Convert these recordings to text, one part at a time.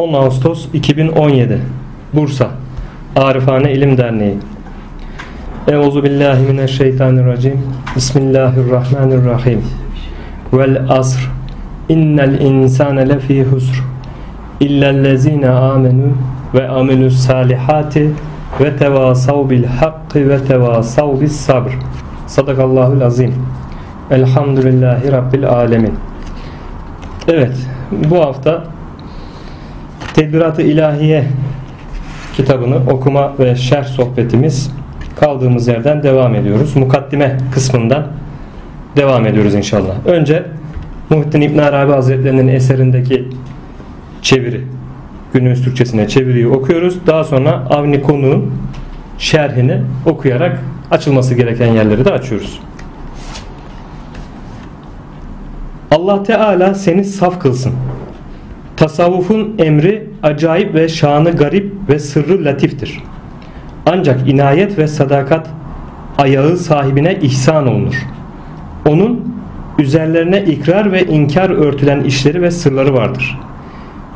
10 Ağustos 2017 Bursa Arifane İlim Derneği. Euzu billahi mineşşeytanirracim. Bismillahirrahmanirrahim. Vel asr. İnnel insane lefî husr. İllellezine amenu ve amilus salihati ve tevasav bil hakkı ve tevasav bis sabr. Sadakallahul azim Elhamdülillahi Rabbil alemin Evet bu hafta Tedbirat-ı İlahiye kitabını okuma ve şerh sohbetimiz kaldığımız yerden devam ediyoruz. Mukaddime kısmından devam ediyoruz inşallah. Önce Muhittin İbn Arabi Hazretlerinin eserindeki çeviri günümüz Türkçesine çeviriyi okuyoruz. Daha sonra Avni Konu'nun şerhini okuyarak açılması gereken yerleri de açıyoruz. Allah Teala seni saf kılsın. Tasavvufun emri acayip ve şanı garip ve sırrı latiftir. Ancak inayet ve sadakat ayağı sahibine ihsan olunur. Onun üzerlerine ikrar ve inkar örtülen işleri ve sırları vardır.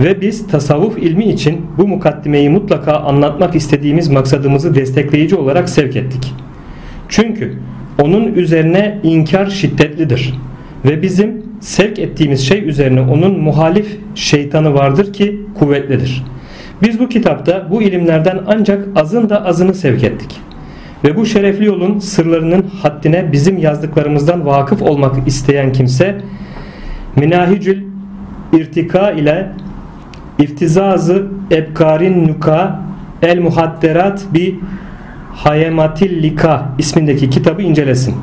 Ve biz tasavvuf ilmi için bu mukaddimeyi mutlaka anlatmak istediğimiz maksadımızı destekleyici olarak sevk ettik. Çünkü onun üzerine inkar şiddetlidir. Ve bizim sevk ettiğimiz şey üzerine onun muhalif şeytanı vardır ki kuvvetlidir. Biz bu kitapta bu ilimlerden ancak azın da azını sevk ettik. Ve bu şerefli yolun sırlarının haddine bizim yazdıklarımızdan vakıf olmak isteyen kimse Minahicül irtika ile İftizazı Ebkarin Nuka El Muhadderat bi Hayematil Lika ismindeki kitabı incelesin.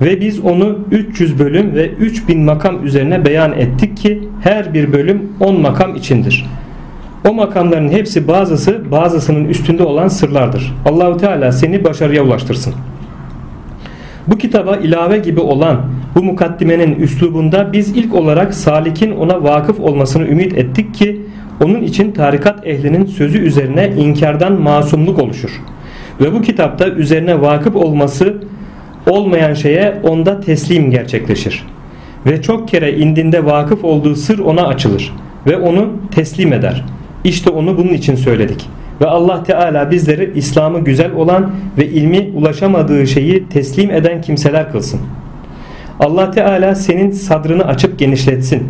Ve biz onu 300 bölüm ve 3000 makam üzerine beyan ettik ki her bir bölüm 10 makam içindir. O makamların hepsi bazısı bazısının üstünde olan sırlardır. Allahu Teala seni başarıya ulaştırsın. Bu kitaba ilave gibi olan bu mukaddimenin üslubunda biz ilk olarak salikin ona vakıf olmasını ümit ettik ki onun için tarikat ehlinin sözü üzerine inkardan masumluk oluşur. Ve bu kitapta üzerine vakıf olması olmayan şeye onda teslim gerçekleşir. Ve çok kere indinde vakıf olduğu sır ona açılır ve onu teslim eder. İşte onu bunun için söyledik. Ve Allah Teala bizleri İslam'ı güzel olan ve ilmi ulaşamadığı şeyi teslim eden kimseler kılsın. Allah Teala senin sadrını açıp genişletsin.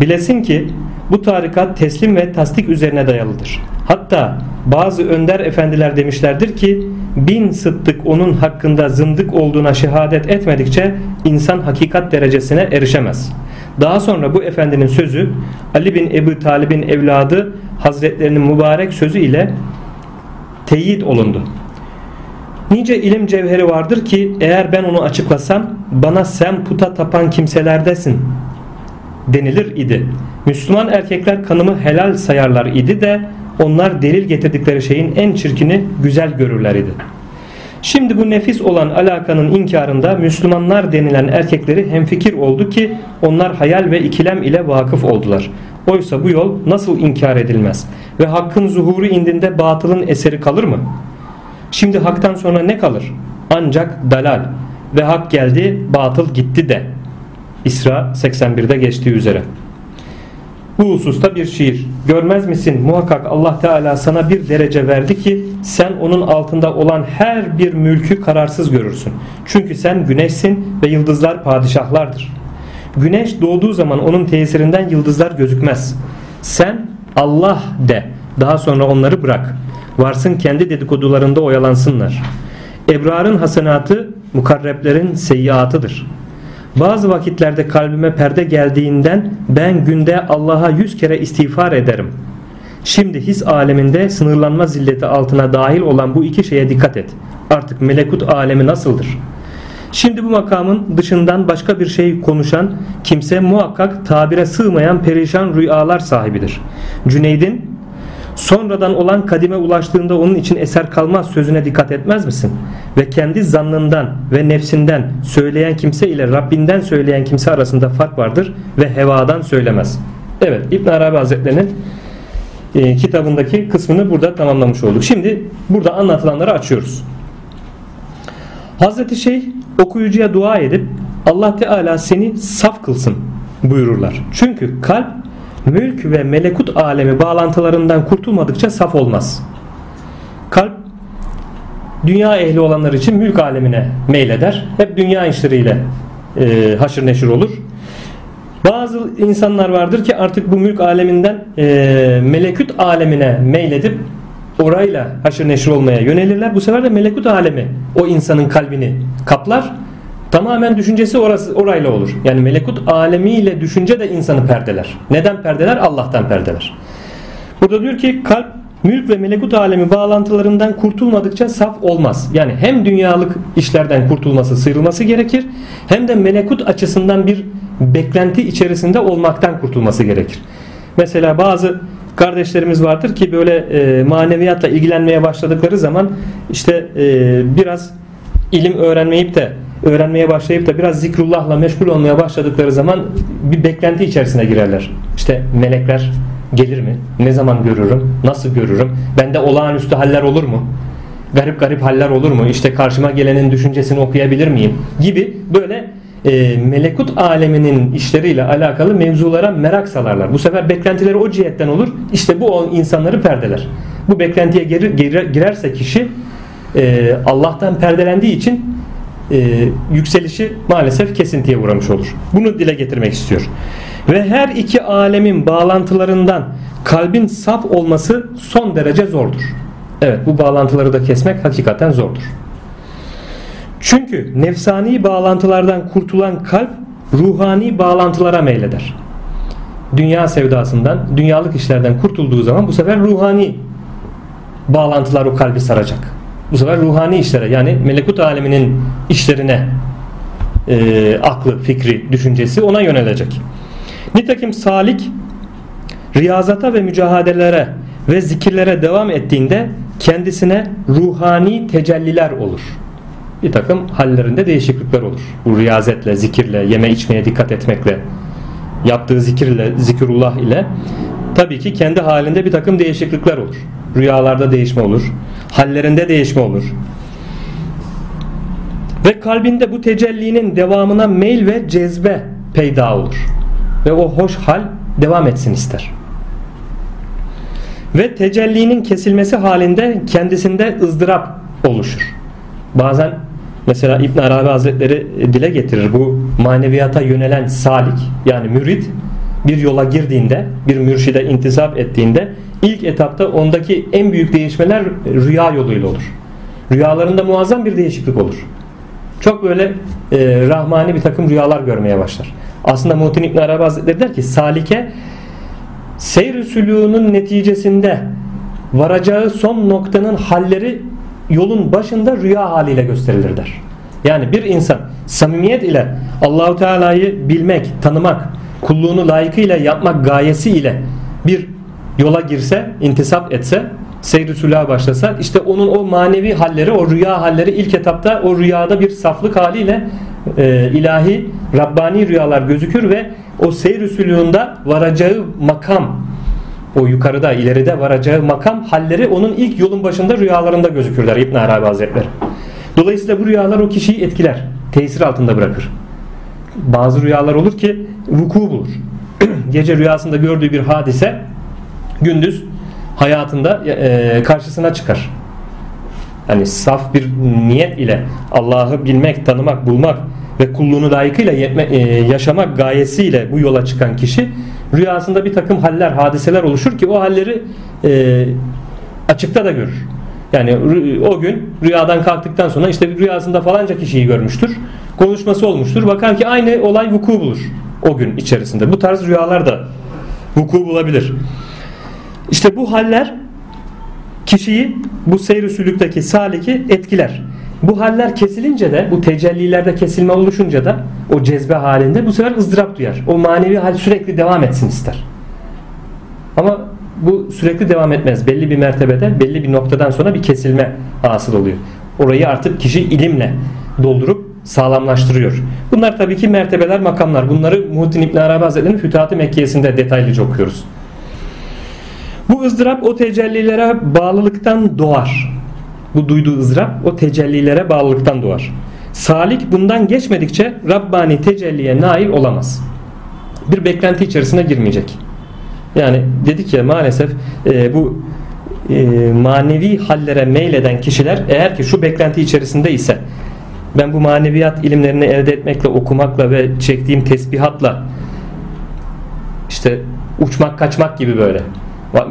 Bilesin ki bu tarikat teslim ve tasdik üzerine dayalıdır. Hatta bazı önder efendiler demişlerdir ki bin sıddık onun hakkında zındık olduğuna şehadet etmedikçe insan hakikat derecesine erişemez. Daha sonra bu efendinin sözü Ali bin Ebu Talib'in evladı Hazretlerinin mübarek sözü ile teyit olundu. Nice ilim cevheri vardır ki eğer ben onu açıklasam bana sen puta tapan kimselerdesin denilir idi. Müslüman erkekler kanımı helal sayarlar idi de onlar delil getirdikleri şeyin en çirkini güzel görürler idi. Şimdi bu nefis olan alakanın inkarında Müslümanlar denilen erkekleri hemfikir oldu ki onlar hayal ve ikilem ile vakıf oldular. Oysa bu yol nasıl inkar edilmez ve hakkın zuhuru indinde batılın eseri kalır mı? Şimdi haktan sonra ne kalır? Ancak dalal ve hak geldi batıl gitti de. İsra 81'de geçtiği üzere. Bu hususta bir şiir. Görmez misin muhakkak Allah Teala sana bir derece verdi ki sen onun altında olan her bir mülkü kararsız görürsün. Çünkü sen güneşsin ve yıldızlar padişahlardır. Güneş doğduğu zaman onun tesirinden yıldızlar gözükmez. Sen Allah de. Daha sonra onları bırak. Varsın kendi dedikodularında oyalansınlar. Ebrarın hasenatı mukarreblerin seyyiatıdır.'' Bazı vakitlerde kalbime perde geldiğinden ben günde Allah'a yüz kere istiğfar ederim. Şimdi his aleminde sınırlanma zilleti altına dahil olan bu iki şeye dikkat et. Artık melekut alemi nasıldır? Şimdi bu makamın dışından başka bir şey konuşan kimse muhakkak tabire sığmayan perişan rüyalar sahibidir. Cüneyd'in sonradan olan kadime ulaştığında onun için eser kalmaz sözüne dikkat etmez misin? Ve kendi zannından ve nefsinden söyleyen kimse ile Rabbinden söyleyen kimse arasında fark vardır ve hevadan söylemez. Evet İbn Arabi Hazretlerinin e, kitabındaki kısmını burada tamamlamış olduk. Şimdi burada anlatılanları açıyoruz. Hazreti Şeyh okuyucuya dua edip Allah Teala seni saf kılsın buyururlar. Çünkü kalp mülk ve melekut alemi bağlantılarından kurtulmadıkça saf olmaz. Kalp dünya ehli olanlar için mülk alemine meyleder. Hep dünya işleriyle e, haşır neşir olur. Bazı insanlar vardır ki artık bu mülk aleminden e, melekut alemine meyledip orayla haşır neşir olmaya yönelirler. Bu sefer de melekut alemi o insanın kalbini kaplar. Tamamen düşüncesi orası orayla olur. Yani melekut alemiyle düşünce de insanı perdeler. Neden perdeler? Allah'tan perdeler. Burada diyor ki kalp mülk ve melekut alemi bağlantılarından kurtulmadıkça saf olmaz. Yani hem dünyalık işlerden kurtulması, sıyrılması gerekir hem de melekut açısından bir beklenti içerisinde olmaktan kurtulması gerekir. Mesela bazı kardeşlerimiz vardır ki böyle e, maneviyatla ilgilenmeye başladıkları zaman işte e, biraz ilim öğrenmeyip de öğrenmeye başlayıp da biraz zikrullahla meşgul olmaya başladıkları zaman bir beklenti içerisine girerler. İşte melekler gelir mi? Ne zaman görürüm? Nasıl görürüm? Bende olağanüstü haller olur mu? Garip garip haller olur mu? İşte karşıma gelenin düşüncesini okuyabilir miyim? Gibi böyle e, melekut aleminin işleriyle alakalı mevzulara merak salarlar. Bu sefer beklentileri o cihetten olur. İşte bu insanları perdeler. Bu beklentiye girer, girerse kişi e, Allah'tan perdelendiği için e, yükselişi maalesef kesintiye uğramış olur. Bunu dile getirmek istiyor. Ve her iki alemin bağlantılarından kalbin saf olması son derece zordur. Evet bu bağlantıları da kesmek hakikaten zordur. Çünkü nefsani bağlantılardan kurtulan kalp ruhani bağlantılara meyleder. Dünya sevdasından, dünyalık işlerden kurtulduğu zaman bu sefer ruhani bağlantılar o kalbi saracak. Bu sefer ruhani işlere yani melekut aleminin işlerine e, aklı, fikri, düşüncesi ona yönelecek. Nitekim salik riyazata ve mücahadelere ve zikirlere devam ettiğinde kendisine ruhani tecelliler olur. Bir takım hallerinde değişiklikler olur. Bu riyazetle, zikirle, yeme içmeye dikkat etmekle, yaptığı zikirle, zikirullah ile tabii ki kendi halinde bir takım değişiklikler olur. Rüyalarda değişme olur. Hallerinde değişme olur. Ve kalbinde bu tecellinin devamına meyl ve cezbe peyda olur. Ve o hoş hal devam etsin ister. Ve tecellinin kesilmesi halinde kendisinde ızdırap oluşur. Bazen mesela İbn Arabi Hazretleri dile getirir bu maneviyata yönelen salik yani mürid bir yola girdiğinde bir mürşide intisap ettiğinde ilk etapta ondaki en büyük değişmeler rüya yoluyla olur. Rüyalarında muazzam bir değişiklik olur. Çok böyle e, rahmani bir takım rüyalar görmeye başlar. Aslında Muhittin İbn Arabi Hazretleri der ki salike seyr sülûğunun neticesinde varacağı son noktanın halleri yolun başında rüya haliyle gösterilir der. Yani bir insan samimiyet ile Allahu Teala'yı bilmek, tanımak, kulluğunu layıkıyla yapmak gayesi ile bir yola girse, intisap etse, seyr-i sülah başlasa işte onun o manevi halleri, o rüya halleri ilk etapta o rüyada bir saflık haliyle e, ilahi, Rabbani rüyalar gözükür ve o seyr-i sülûhunda varacağı makam o yukarıda ileride varacağı makam halleri onun ilk yolun başında rüyalarında gözükürler İbn Arabi Hazretleri. Dolayısıyla bu rüyalar o kişiyi etkiler. Tesir altında bırakır. Bazı rüyalar olur ki vuku bulur. Gece rüyasında gördüğü bir hadise gündüz hayatında e, karşısına çıkar. Yani saf bir niyet ile Allah'ı bilmek, tanımak, bulmak ve kulluğunu layıkıyla e, yaşamak gayesiyle bu yola çıkan kişi rüyasında bir takım haller, hadiseler oluşur ki o halleri e, açıkta da görür. Yani o gün rüyadan kalktıktan sonra işte rüyasında falanca kişiyi görmüştür. Konuşması olmuştur. Bakar ki aynı olay vuku bulur o gün içerisinde. Bu tarz rüyalar da vuku bulabilir. İşte bu haller kişiyi bu seyr sülükteki saliki etkiler. Bu haller kesilince de bu tecellilerde kesilme oluşunca da o cezbe halinde bu sefer ızdırap duyar. O manevi hal sürekli devam etsin ister. Ama bu sürekli devam etmez. Belli bir mertebede, belli bir noktadan sonra bir kesilme hasıl oluyor. Orayı artık kişi ilimle doldurup sağlamlaştırıyor. Bunlar tabii ki mertebeler, makamlar. Bunları Muhittin İbn Arabi Hazretleri'nin Fütuhat-ı Mekkiyesinde detaylıca okuyoruz. Bu ızdırap o tecellilere bağlılıktan doğar. Bu duyduğu ızdırap o tecellilere bağlılıktan doğar. Salik bundan geçmedikçe Rabbani tecelliye nail olamaz. Bir beklenti içerisine girmeyecek. Yani dedik ya maalesef e, bu e, manevi hallere meyleden kişiler eğer ki şu beklenti içerisinde ise ben bu maneviyat ilimlerini elde etmekle, okumakla ve çektiğim tesbihatla işte uçmak kaçmak gibi böyle.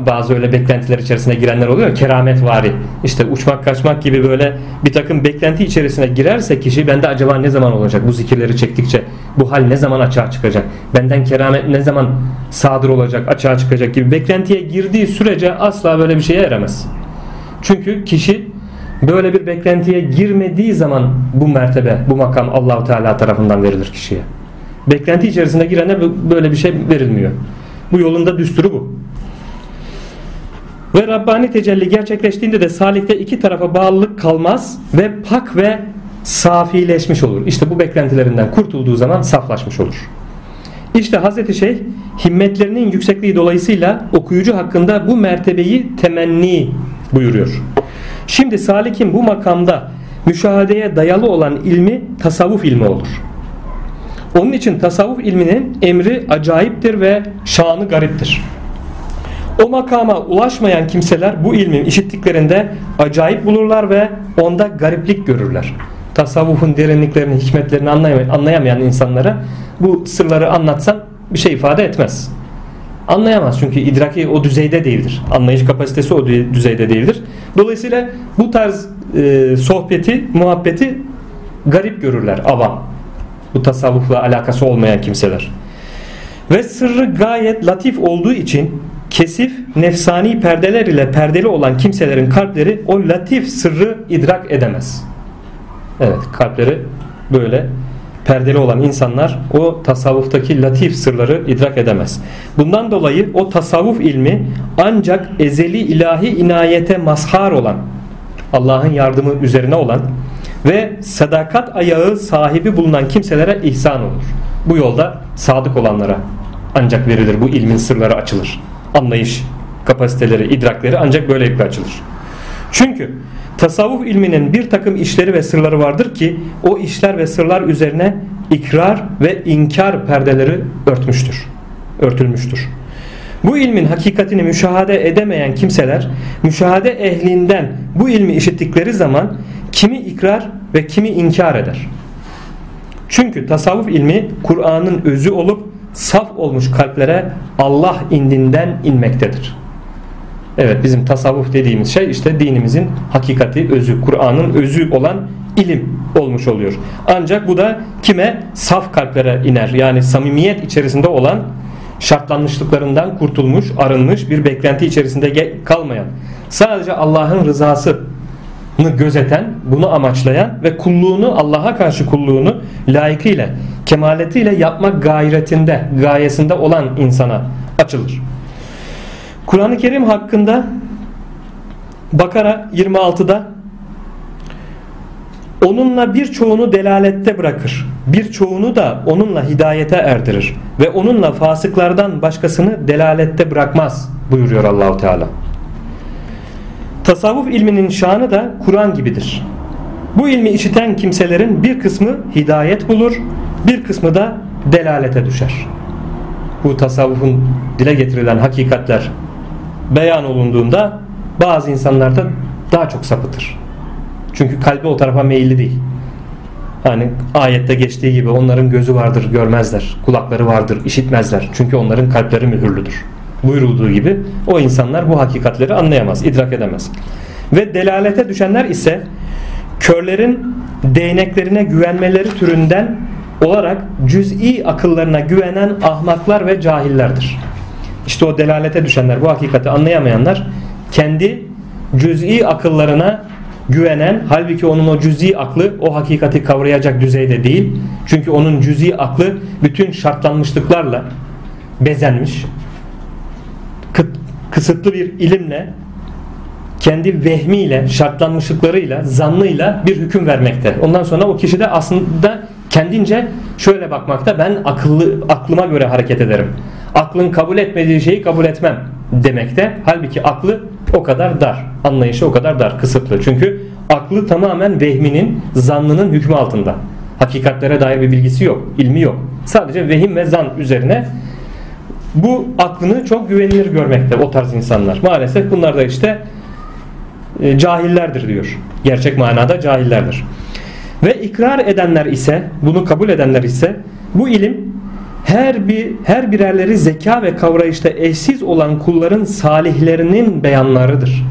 Bazı öyle beklentiler içerisine girenler oluyor. Keramet vari işte uçmak kaçmak gibi böyle bir takım beklenti içerisine girerse kişi bende acaba ne zaman olacak? Bu zikirleri çektikçe bu hal ne zaman açığa çıkacak? Benden keramet ne zaman sadır olacak açığa çıkacak gibi beklentiye girdiği sürece asla böyle bir şeye eremez çünkü kişi böyle bir beklentiye girmediği zaman bu mertebe bu makam Allahu Teala tarafından verilir kişiye beklenti içerisinde girene böyle bir şey verilmiyor bu yolunda düsturu bu ve Rabbani tecelli gerçekleştiğinde de salikte iki tarafa bağlılık kalmaz ve pak ve safileşmiş olur. İşte bu beklentilerinden kurtulduğu zaman saflaşmış olur. İşte Hazreti Şeyh himmetlerinin yüksekliği dolayısıyla okuyucu hakkında bu mertebeyi temenni buyuruyor. Şimdi salikin bu makamda müşahedeye dayalı olan ilmi tasavvuf ilmi olur. Onun için tasavvuf ilminin emri acayiptir ve şanı gariptir. O makama ulaşmayan kimseler bu ilmin işittiklerinde acayip bulurlar ve onda gariplik görürler. Tasavvufun derinliklerini, hikmetlerini anlayamayan insanlara bu sırları anlatsan bir şey ifade etmez. Anlayamaz çünkü idraki o düzeyde değildir. Anlayış kapasitesi o düzeyde değildir. Dolayısıyla bu tarz e, sohbeti, muhabbeti garip görürler avam. Bu tasavvufla alakası olmayan kimseler. Ve sırrı gayet latif olduğu için kesif nefsani perdeler ile perdeli olan kimselerin kalpleri o latif sırrı idrak edemez. Evet kalpleri böyle perdeli olan insanlar o tasavvuftaki latif sırları idrak edemez. Bundan dolayı o tasavvuf ilmi ancak ezeli ilahi inayete mazhar olan Allah'ın yardımı üzerine olan ve sadakat ayağı sahibi bulunan kimselere ihsan olur. Bu yolda sadık olanlara ancak verilir bu ilmin sırları açılır anlayış kapasiteleri, idrakleri ancak böylelikle açılır. Çünkü tasavvuf ilminin bir takım işleri ve sırları vardır ki o işler ve sırlar üzerine ikrar ve inkar perdeleri örtmüştür. Örtülmüştür. Bu ilmin hakikatini müşahede edemeyen kimseler müşahede ehlinden bu ilmi işittikleri zaman kimi ikrar ve kimi inkar eder. Çünkü tasavvuf ilmi Kur'an'ın özü olup saf olmuş kalplere Allah indinden inmektedir. Evet bizim tasavvuf dediğimiz şey işte dinimizin hakikati, özü, Kur'an'ın özü olan ilim olmuş oluyor. Ancak bu da kime? Saf kalplere iner. Yani samimiyet içerisinde olan şartlanmışlıklarından kurtulmuş, arınmış bir beklenti içerisinde kalmayan, sadece Allah'ın rızası gözeten, bunu amaçlayan ve kulluğunu Allah'a karşı kulluğunu layıkıyla, kemaletiyle yapmak gayretinde, gayesinde olan insana açılır. Kur'an-ı Kerim hakkında Bakara 26'da onunla birçoğunu delalette bırakır. Birçoğunu da onunla hidayete erdirir ve onunla fasıklardan başkasını delalette bırakmaz buyuruyor Allahu Teala. Tasavvuf ilminin şanı da Kur'an gibidir. Bu ilmi işiten kimselerin bir kısmı hidayet bulur, bir kısmı da delalete düşer. Bu tasavvufun dile getirilen hakikatler beyan olunduğunda bazı insanlarda daha çok sapıtır. Çünkü kalbi o tarafa meyilli değil. Hani ayette geçtiği gibi onların gözü vardır görmezler, kulakları vardır işitmezler. Çünkü onların kalpleri mühürlüdür buyurulduğu gibi o insanlar bu hakikatleri anlayamaz, idrak edemez. Ve delalete düşenler ise körlerin değneklerine güvenmeleri türünden olarak cüz'i akıllarına güvenen ahmaklar ve cahillerdir. İşte o delalete düşenler, bu hakikati anlayamayanlar kendi cüz'i akıllarına güvenen halbuki onun o cüz'i aklı o hakikati kavrayacak düzeyde değil. Çünkü onun cüz'i aklı bütün şartlanmışlıklarla bezenmiş kısıtlı bir ilimle kendi vehmiyle, şartlanmışlıklarıyla, zannıyla bir hüküm vermekte. Ondan sonra o kişi de aslında kendince şöyle bakmakta ben akıllı aklıma göre hareket ederim. Aklın kabul etmediği şeyi kabul etmem demekte. Halbuki aklı o kadar dar. Anlayışı o kadar dar, kısıtlı. Çünkü aklı tamamen vehminin, zannının hükmü altında. Hakikatlere dair bir bilgisi yok, ilmi yok. Sadece vehim ve zan üzerine bu aklını çok güvenilir görmekte o tarz insanlar. Maalesef bunlar da işte e, cahillerdir diyor. Gerçek manada cahillerdir. Ve ikrar edenler ise, bunu kabul edenler ise bu ilim her bir her birerleri zeka ve kavrayışta eşsiz olan kulların salihlerinin beyanlarıdır.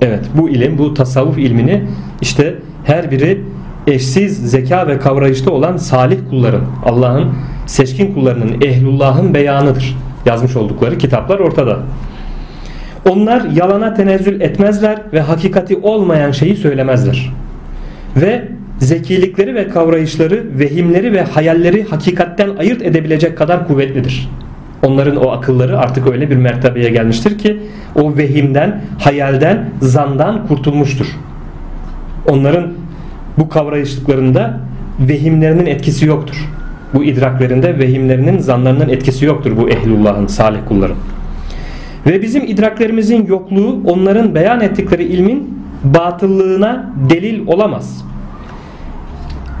Evet, bu ilim, bu tasavvuf ilmini işte her biri eşsiz zeka ve kavrayışta olan salih kulların, Allah'ın seçkin kullarının, ehlullahın beyanıdır. Yazmış oldukları kitaplar ortada. Onlar yalana tenezzül etmezler ve hakikati olmayan şeyi söylemezler. Ve zekilikleri ve kavrayışları, vehimleri ve hayalleri hakikatten ayırt edebilecek kadar kuvvetlidir. Onların o akılları artık öyle bir mertebeye gelmiştir ki o vehimden, hayalden, zandan kurtulmuştur. Onların bu kavrayışlıklarında vehimlerinin etkisi yoktur. Bu idraklerinde vehimlerinin, zanlarının etkisi yoktur bu ehlullahın, salih kulların. Ve bizim idraklerimizin yokluğu onların beyan ettikleri ilmin batıllığına delil olamaz.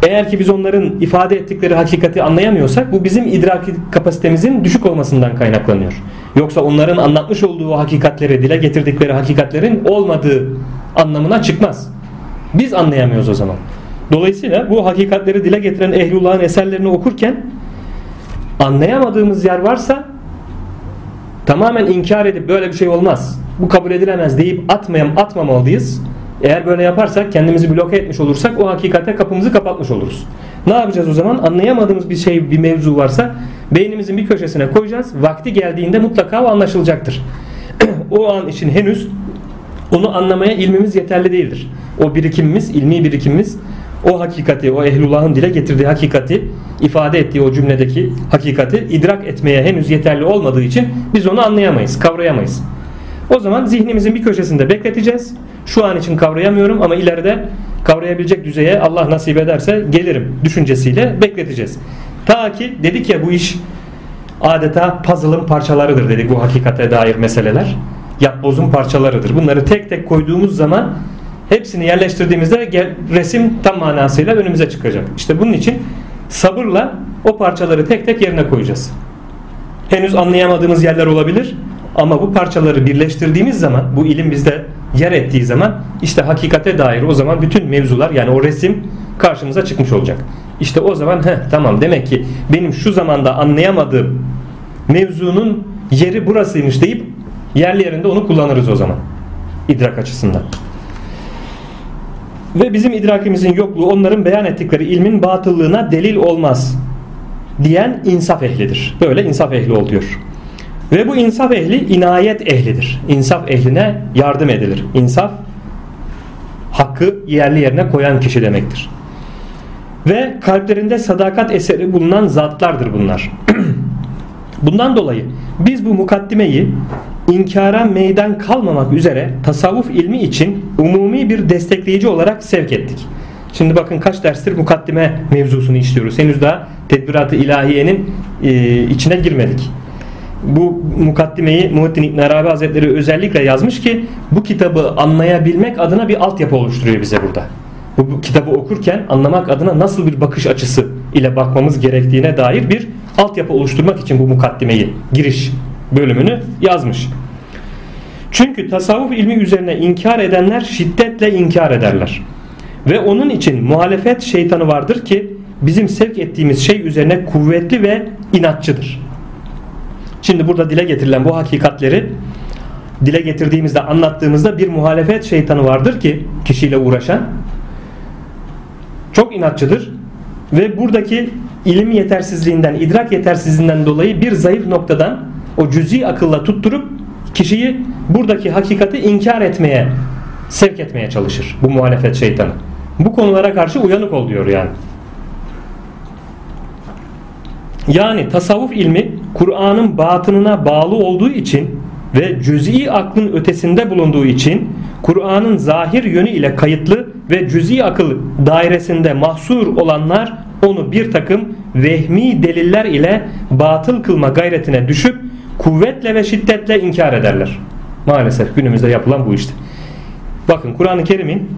Eğer ki biz onların ifade ettikleri hakikati anlayamıyorsak bu bizim idrak kapasitemizin düşük olmasından kaynaklanıyor. Yoksa onların anlatmış olduğu hakikatleri, dile getirdikleri hakikatlerin olmadığı anlamına çıkmaz. Biz anlayamıyoruz o zaman. Dolayısıyla bu hakikatleri dile getiren ehlullahın eserlerini okurken anlayamadığımız yer varsa tamamen inkar edip böyle bir şey olmaz. Bu kabul edilemez deyip atmayam atmamalıyız. Eğer böyle yaparsak kendimizi bloke etmiş olursak o hakikate kapımızı kapatmış oluruz. Ne yapacağız o zaman? Anlayamadığımız bir şey, bir mevzu varsa beynimizin bir köşesine koyacağız. Vakti geldiğinde mutlaka o anlaşılacaktır. o an için henüz onu anlamaya ilmimiz yeterli değildir. O birikimimiz, ilmi birikimimiz o hakikati, o ehlullahın dile getirdiği hakikati, ifade ettiği o cümledeki hakikati idrak etmeye henüz yeterli olmadığı için biz onu anlayamayız, kavrayamayız. O zaman zihnimizin bir köşesinde bekleteceğiz. Şu an için kavrayamıyorum ama ileride kavrayabilecek düzeye Allah nasip ederse gelirim düşüncesiyle bekleteceğiz. Ta ki dedik ya bu iş adeta puzzle'ın parçalarıdır dedik bu hakikate dair meseleler. Yapbozun parçalarıdır. Bunları tek tek koyduğumuz zaman hepsini yerleştirdiğimizde resim tam manasıyla önümüze çıkacak. İşte bunun için sabırla o parçaları tek tek yerine koyacağız. Henüz anlayamadığımız yerler olabilir ama bu parçaları birleştirdiğimiz zaman bu ilim bizde yer ettiği zaman işte hakikate dair o zaman bütün mevzular yani o resim karşımıza çıkmış olacak. İşte o zaman heh, tamam demek ki benim şu zamanda anlayamadığım mevzunun yeri burasıymış deyip yerli yerinde onu kullanırız o zaman idrak açısından. Ve bizim idrakimizin yokluğu onların beyan ettikleri ilmin batıllığına delil olmaz diyen insaf ehlidir. Böyle insaf ehli oluyor. Ve bu insaf ehli inayet ehlidir. İnsaf ehline yardım edilir. İnsaf hakkı yerli yerine koyan kişi demektir. Ve kalplerinde sadakat eseri bulunan zatlardır bunlar. Bundan dolayı biz bu mukaddimeyi inkara meydan kalmamak üzere tasavvuf ilmi için umumi bir destekleyici olarak sevk ettik. Şimdi bakın kaç derstir mukaddime mevzusunu işliyoruz. Henüz daha tedbirat-ı ilahiyenin e, içine girmedik. Bu mukaddimeyi Muhittin İbn Arabi Hazretleri özellikle yazmış ki bu kitabı anlayabilmek adına bir altyapı oluşturuyor bize burada. Bu, bu kitabı okurken anlamak adına nasıl bir bakış açısı ile bakmamız gerektiğine dair bir altyapı oluşturmak için bu mukaddimeyi, giriş bölümünü yazmış. Çünkü tasavvuf ilmi üzerine inkar edenler şiddetle inkar ederler. Ve onun için muhalefet şeytanı vardır ki bizim sevk ettiğimiz şey üzerine kuvvetli ve inatçıdır. Şimdi burada dile getirilen bu hakikatleri dile getirdiğimizde anlattığımızda bir muhalefet şeytanı vardır ki kişiyle uğraşan çok inatçıdır ve buradaki ilim yetersizliğinden, idrak yetersizliğinden dolayı bir zayıf noktadan o cüzi akılla tutturup kişiyi buradaki hakikati inkar etmeye, sevk etmeye çalışır bu muhalefet şeytanı. Bu konulara karşı uyanık ol diyor yani. Yani tasavvuf ilmi Kur'an'ın batınına bağlı olduğu için ve cüz'i aklın ötesinde bulunduğu için Kur'an'ın zahir yönü ile kayıtlı ve cüz'i akıl dairesinde mahsur olanlar onu bir takım vehmi deliller ile batıl kılma gayretine düşüp kuvvetle ve şiddetle inkar ederler. Maalesef günümüzde yapılan bu işte. Bakın Kur'an-ı Kerim'in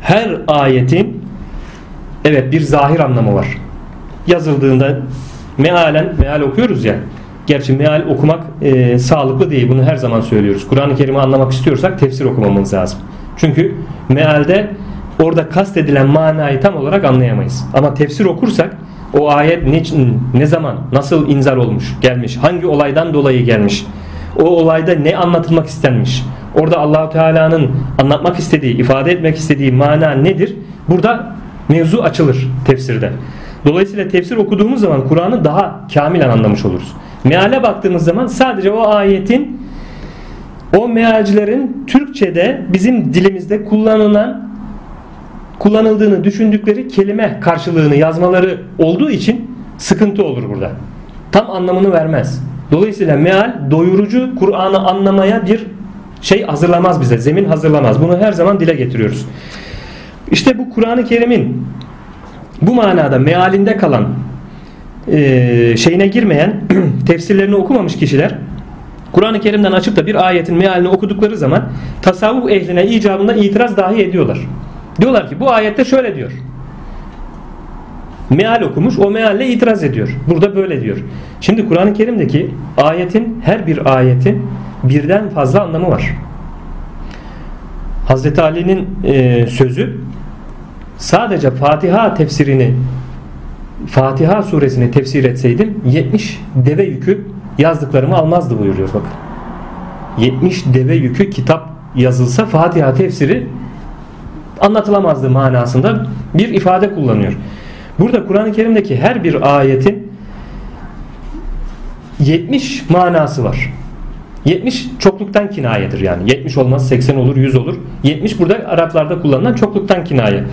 her ayetin evet bir zahir anlamı var. Yazıldığında mealen meal okuyoruz ya. Gerçi meal okumak e, sağlıklı değil. Bunu her zaman söylüyoruz. Kur'an-ı Kerim'i anlamak istiyorsak tefsir okumamız lazım. Çünkü mealde orada kastedilen manayı tam olarak anlayamayız. Ama tefsir okursak o ayet ne, ne zaman, nasıl inzar olmuş, gelmiş, hangi olaydan dolayı gelmiş, o olayda ne anlatılmak istenmiş, orada Allahu Teala'nın anlatmak istediği, ifade etmek istediği mana nedir? Burada mevzu açılır tefsirde. Dolayısıyla tefsir okuduğumuz zaman Kur'an'ı daha kamilen anlamış oluruz. Meale baktığımız zaman sadece o ayetin o mealcilerin Türkçe'de bizim dilimizde kullanılan kullanıldığını düşündükleri kelime karşılığını yazmaları olduğu için sıkıntı olur burada. Tam anlamını vermez. Dolayısıyla meal doyurucu Kur'an'ı anlamaya bir şey hazırlamaz bize. Zemin hazırlamaz. Bunu her zaman dile getiriyoruz. İşte bu Kur'an-ı Kerim'in bu manada mealinde kalan e, şeyine girmeyen tefsirlerini okumamış kişiler Kur'an-ı Kerim'den açıp da bir ayetin mealini okudukları zaman tasavvuf ehline icabında itiraz dahi ediyorlar. Diyorlar ki bu ayette şöyle diyor. Meal okumuş o mealle itiraz ediyor. Burada böyle diyor. Şimdi Kur'an-ı Kerim'deki ayetin her bir ayetin birden fazla anlamı var. Hazreti Ali'nin e, sözü sadece Fatiha tefsirini Fatiha suresini tefsir etseydim 70 deve yükü yazdıklarımı almazdı buyuruyor bakın. 70 deve yükü kitap yazılsa Fatiha tefsiri anlatılamazdı manasında bir ifade kullanıyor. Burada Kur'an-ı Kerim'deki her bir ayetin 70 manası var. 70 çokluktan kinayedir yani. 70 olmaz 80 olur 100 olur. 70 burada Araplarda kullanılan çokluktan kinaye.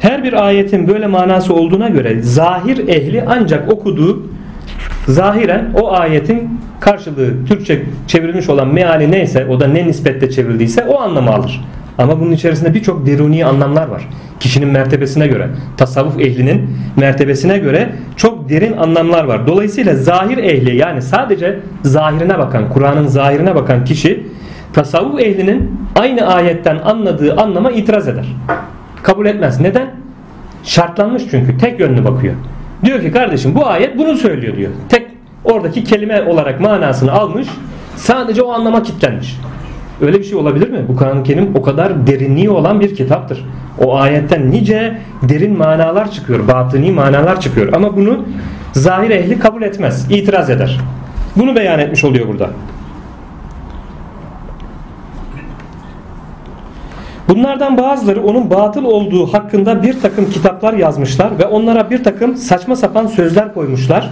Her bir ayetin böyle manası olduğuna göre zahir ehli ancak okuduğu zahiren o ayetin karşılığı Türkçe çevrilmiş olan meali neyse o da ne nispetle çevrildiyse o anlamı alır. Ama bunun içerisinde birçok deruni anlamlar var. Kişinin mertebesine göre, tasavvuf ehlinin mertebesine göre çok derin anlamlar var. Dolayısıyla zahir ehli yani sadece zahirine bakan, Kur'an'ın zahirine bakan kişi tasavvuf ehlinin aynı ayetten anladığı anlama itiraz eder. Kabul etmez. Neden? Şartlanmış çünkü. Tek yönlü bakıyor. Diyor ki kardeşim bu ayet bunu söylüyor diyor. Tek oradaki kelime olarak manasını almış. Sadece o anlama kitlenmiş. Öyle bir şey olabilir mi? Bu Kur'an-ı Kerim o kadar derinliği olan bir kitaptır. O ayetten nice derin manalar çıkıyor. Batıni manalar çıkıyor. Ama bunu zahir ehli kabul etmez. itiraz eder. Bunu beyan etmiş oluyor burada. Bunlardan bazıları onun batıl olduğu hakkında bir takım kitaplar yazmışlar ve onlara bir takım saçma sapan sözler koymuşlar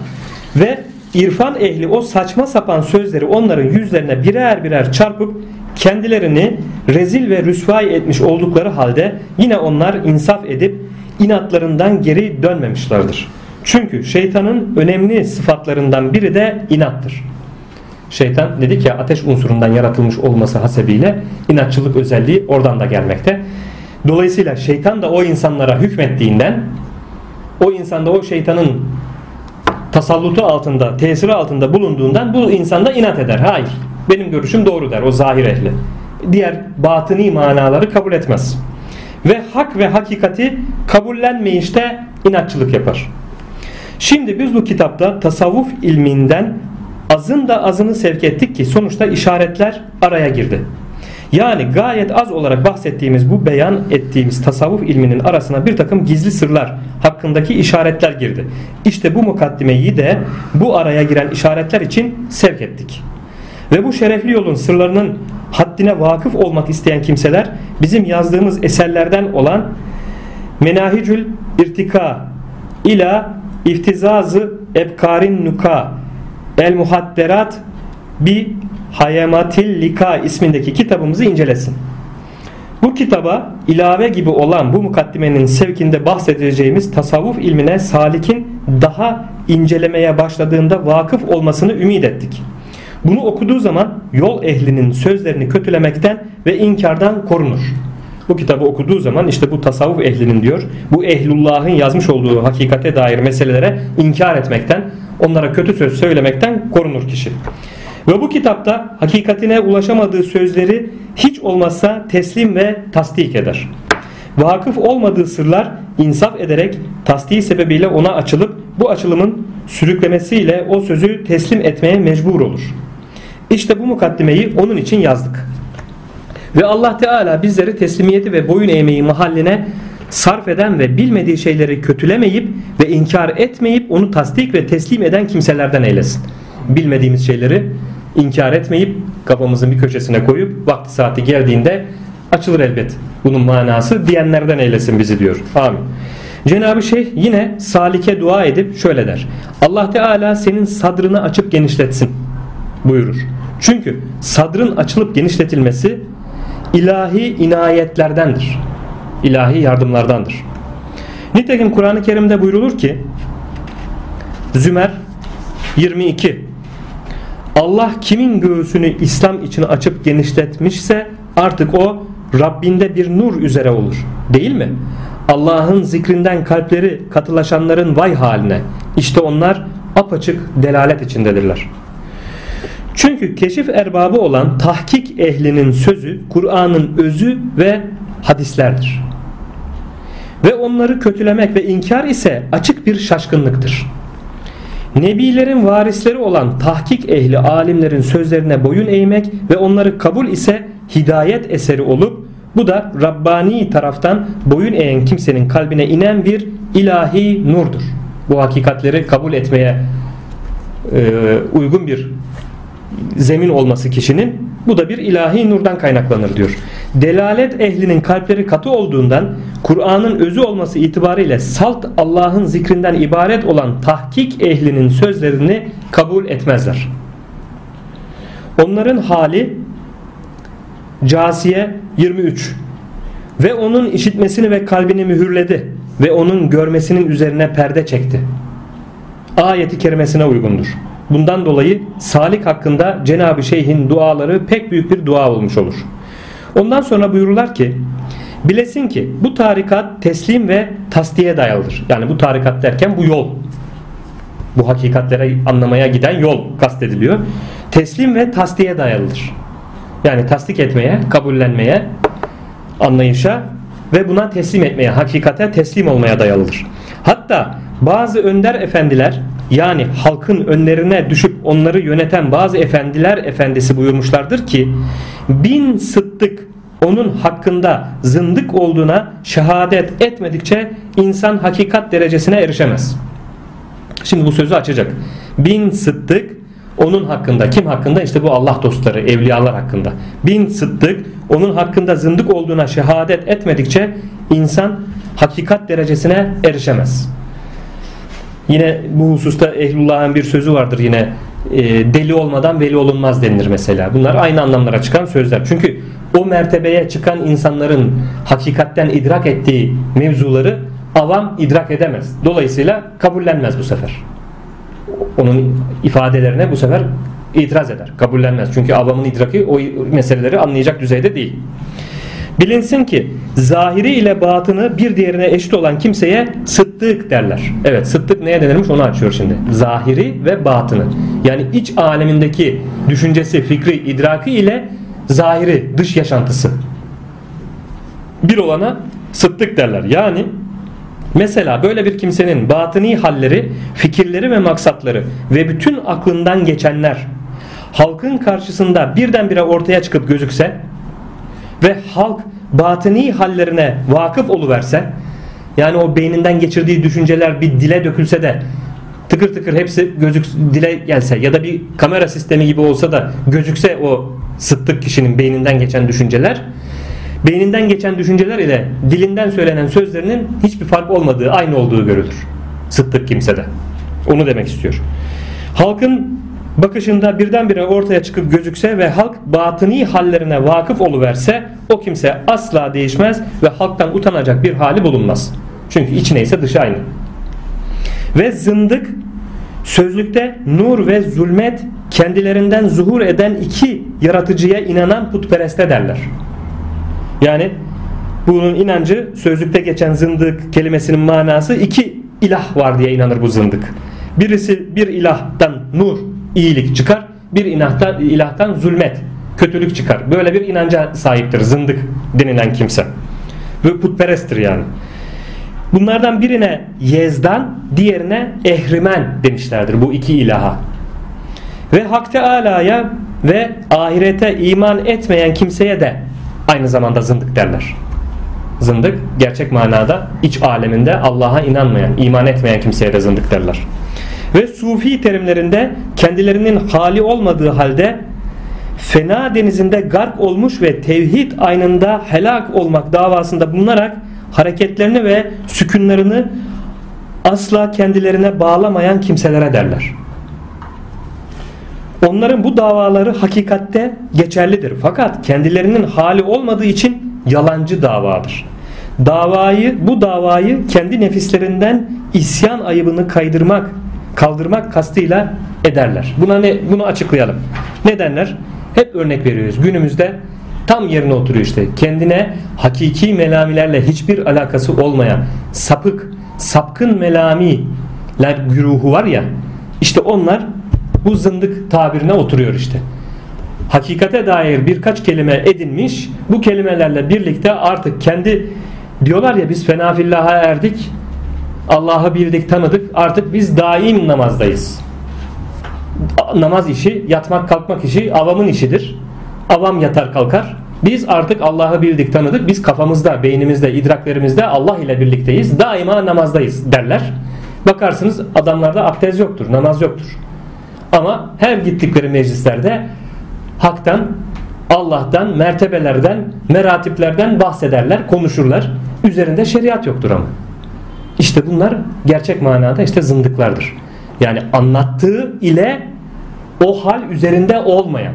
ve irfan ehli o saçma sapan sözleri onların yüzlerine birer birer çarpıp kendilerini rezil ve rüsvay etmiş oldukları halde yine onlar insaf edip inatlarından geri dönmemişlerdir. Çünkü şeytanın önemli sıfatlarından biri de inattır. Şeytan dedik ya ateş unsurundan yaratılmış olması hasebiyle inatçılık özelliği oradan da gelmekte. Dolayısıyla şeytan da o insanlara hükmettiğinden o insanda o şeytanın tasallutu altında, tesiri altında bulunduğundan bu insanda inat eder. Hayır. Benim görüşüm doğru der o zahir ehli. Diğer batıni manaları kabul etmez. Ve hak ve hakikati kabullenmeyişte inatçılık yapar. Şimdi biz bu kitapta tasavvuf ilminden azın da azını sevk ettik ki sonuçta işaretler araya girdi. Yani gayet az olarak bahsettiğimiz bu beyan ettiğimiz tasavvuf ilminin arasına bir takım gizli sırlar hakkındaki işaretler girdi. İşte bu mukaddimeyi de bu araya giren işaretler için sevk ettik. Ve bu şerefli yolun sırlarının haddine vakıf olmak isteyen kimseler bizim yazdığımız eserlerden olan Menahicül İrtika ila İftizazı Ebkarin Nuka El Muhadderat bi Hayematil Lika ismindeki kitabımızı incelesin. Bu kitaba ilave gibi olan bu mukaddimenin sevkinde bahsedeceğimiz tasavvuf ilmine salikin daha incelemeye başladığında vakıf olmasını ümit ettik. Bunu okuduğu zaman yol ehlinin sözlerini kötülemekten ve inkardan korunur. Bu kitabı okuduğu zaman işte bu tasavvuf ehlinin diyor bu ehlullahın yazmış olduğu hakikate dair meselelere inkar etmekten onlara kötü söz söylemekten korunur kişi. Ve bu kitapta hakikatine ulaşamadığı sözleri hiç olmazsa teslim ve tasdik eder. Vakıf olmadığı sırlar insaf ederek tasdiği sebebiyle ona açılıp bu açılımın sürüklemesiyle o sözü teslim etmeye mecbur olur. İşte bu mukaddimeyi onun için yazdık. Ve Allah Teala bizleri teslimiyeti ve boyun eğmeyi mahalline sarf eden ve bilmediği şeyleri kötülemeyip ve inkar etmeyip onu tasdik ve teslim eden kimselerden eylesin. Bilmediğimiz şeyleri inkar etmeyip kafamızın bir köşesine koyup vakti saati geldiğinde açılır elbet bunun manası diyenlerden eylesin bizi diyor. Amin. Cenab-ı Şeyh yine salike dua edip şöyle der. Allah Teala senin sadrını açıp genişletsin buyurur. Çünkü sadrın açılıp genişletilmesi ilahi inayetlerdendir. İlahi yardımlardandır. Nitekim Kur'an-ı Kerim'de buyrulur ki Zümer 22 Allah kimin göğsünü İslam için açıp genişletmişse artık o Rabbinde bir nur üzere olur. Değil mi? Allah'ın zikrinden kalpleri katılaşanların vay haline. İşte onlar apaçık delalet içindedirler. Çünkü keşif erbabı olan tahkik ehlinin sözü Kur'an'ın özü ve hadislerdir. Ve onları kötülemek ve inkar ise açık bir şaşkınlıktır. Nebilerin varisleri olan tahkik ehli alimlerin sözlerine boyun eğmek ve onları kabul ise hidayet eseri olup bu da Rabbani taraftan boyun eğen kimsenin kalbine inen bir ilahi nurdur. Bu hakikatleri kabul etmeye e, uygun bir zemin olması kişinin bu da bir ilahi nurdan kaynaklanır diyor. Delalet ehlinin kalpleri katı olduğundan Kur'an'ın özü olması itibariyle salt Allah'ın zikrinden ibaret olan tahkik ehlinin sözlerini kabul etmezler. Onların hali Casiye 23 ve onun işitmesini ve kalbini mühürledi ve onun görmesinin üzerine perde çekti. Ayeti kerimesine uygundur. Bundan dolayı Salik hakkında Cenab-ı Şeyh'in duaları pek büyük bir dua olmuş olur. Ondan sonra buyururlar ki bilesin ki bu tarikat teslim ve tasdiye dayalıdır. Yani bu tarikat derken bu yol. Bu hakikatlere anlamaya giden yol kastediliyor. Teslim ve tasdiye dayalıdır. Yani tasdik etmeye, kabullenmeye, anlayışa ve buna teslim etmeye, hakikate teslim olmaya dayalıdır. Hatta bazı önder efendiler yani halkın önlerine düşüp onları yöneten bazı efendiler efendisi buyurmuşlardır ki bin sıddık onun hakkında zındık olduğuna şehadet etmedikçe insan hakikat derecesine erişemez. Şimdi bu sözü açacak. Bin sıddık onun hakkında kim hakkında işte bu Allah dostları evliyalar hakkında bin sıddık onun hakkında zındık olduğuna şehadet etmedikçe insan hakikat derecesine erişemez. Yine bu hususta ehlullah'ın bir sözü vardır yine e, deli olmadan veli olunmaz denilir mesela. Bunlar aynı anlamlara çıkan sözler. Çünkü o mertebeye çıkan insanların hakikatten idrak ettiği mevzuları avam idrak edemez. Dolayısıyla kabullenmez bu sefer. Onun ifadelerine bu sefer itiraz eder. Kabullenmez. Çünkü avamın idraki o meseleleri anlayacak düzeyde değil. Bilinsin ki zahiri ile batını bir diğerine eşit olan kimseye sıddık derler. Evet sıddık neye denirmiş onu açıyor şimdi. Zahiri ve batını. Yani iç alemindeki düşüncesi, fikri, idraki ile zahiri, dış yaşantısı. Bir olana sıddık derler. Yani Mesela böyle bir kimsenin batıni halleri, fikirleri ve maksatları ve bütün aklından geçenler halkın karşısında birdenbire ortaya çıkıp gözükse ve halk batıni hallerine vakıf oluverse yani o beyninden geçirdiği düşünceler bir dile dökülse de tıkır tıkır hepsi gözük dile gelse ya da bir kamera sistemi gibi olsa da gözükse o sıttık kişinin beyninden geçen düşünceler beyninden geçen düşünceler ile dilinden söylenen sözlerinin hiçbir fark olmadığı aynı olduğu görülür. Sıttık kimsede. Onu demek istiyor. Halkın bakışında birdenbire ortaya çıkıp gözükse ve halk batıni hallerine vakıf oluverse o kimse asla değişmez ve halktan utanacak bir hali bulunmaz. Çünkü iç neyse dışı aynı. Ve zındık sözlükte nur ve zulmet kendilerinden zuhur eden iki yaratıcıya inanan putpereste derler. Yani bunun inancı sözlükte geçen zındık kelimesinin manası iki ilah var diye inanır bu zındık. Birisi bir ilahtan nur, iyilik çıkar. Bir ilahtan, ilahtan zulmet, kötülük çıkar. Böyle bir inanca sahiptir zındık denilen kimse. Ve putperesttir yani. Bunlardan birine Yezdan, diğerine Ehrimen demişlerdir bu iki ilaha. Ve Hak Teala'ya ve ahirete iman etmeyen kimseye de aynı zamanda zındık derler. Zındık gerçek manada iç aleminde Allah'a inanmayan, iman etmeyen kimseye de zındık derler. Ve sufi terimlerinde kendilerinin hali olmadığı halde fena denizinde gark olmuş ve tevhid aynında helak olmak davasında bulunarak hareketlerini ve sükünlerini asla kendilerine bağlamayan kimselere derler. Onların bu davaları hakikatte geçerlidir. Fakat kendilerinin hali olmadığı için yalancı davadır. Davayı, bu davayı kendi nefislerinden isyan ayıbını kaydırmak, kaldırmak kastıyla ederler. Buna ne bunu açıklayalım. Ne derler? Hep örnek veriyoruz. Günümüzde tam yerine oturuyor işte. Kendine hakiki melamilerle hiçbir alakası olmayan sapık, sapkın melamiler güruhu var ya. İşte onlar bu zındık tabirine oturuyor işte. Hakikate dair birkaç kelime edinmiş. Bu kelimelerle birlikte artık kendi diyorlar ya biz fenafillaha erdik. Allah'ı bildik, tanıdık. Artık biz daim namazdayız. Namaz işi, yatmak kalkmak işi avamın işidir. Avam yatar kalkar. Biz artık Allah'ı bildik, tanıdık. Biz kafamızda, beynimizde, idraklerimizde Allah ile birlikteyiz. Daima namazdayız derler. Bakarsınız adamlarda abdest yoktur, namaz yoktur. Ama her gittikleri meclislerde haktan, Allah'tan, mertebelerden, meratiplerden bahsederler, konuşurlar. Üzerinde şeriat yoktur ama. İşte bunlar gerçek manada işte zındıklardır. Yani anlattığı ile o hal üzerinde olmayan.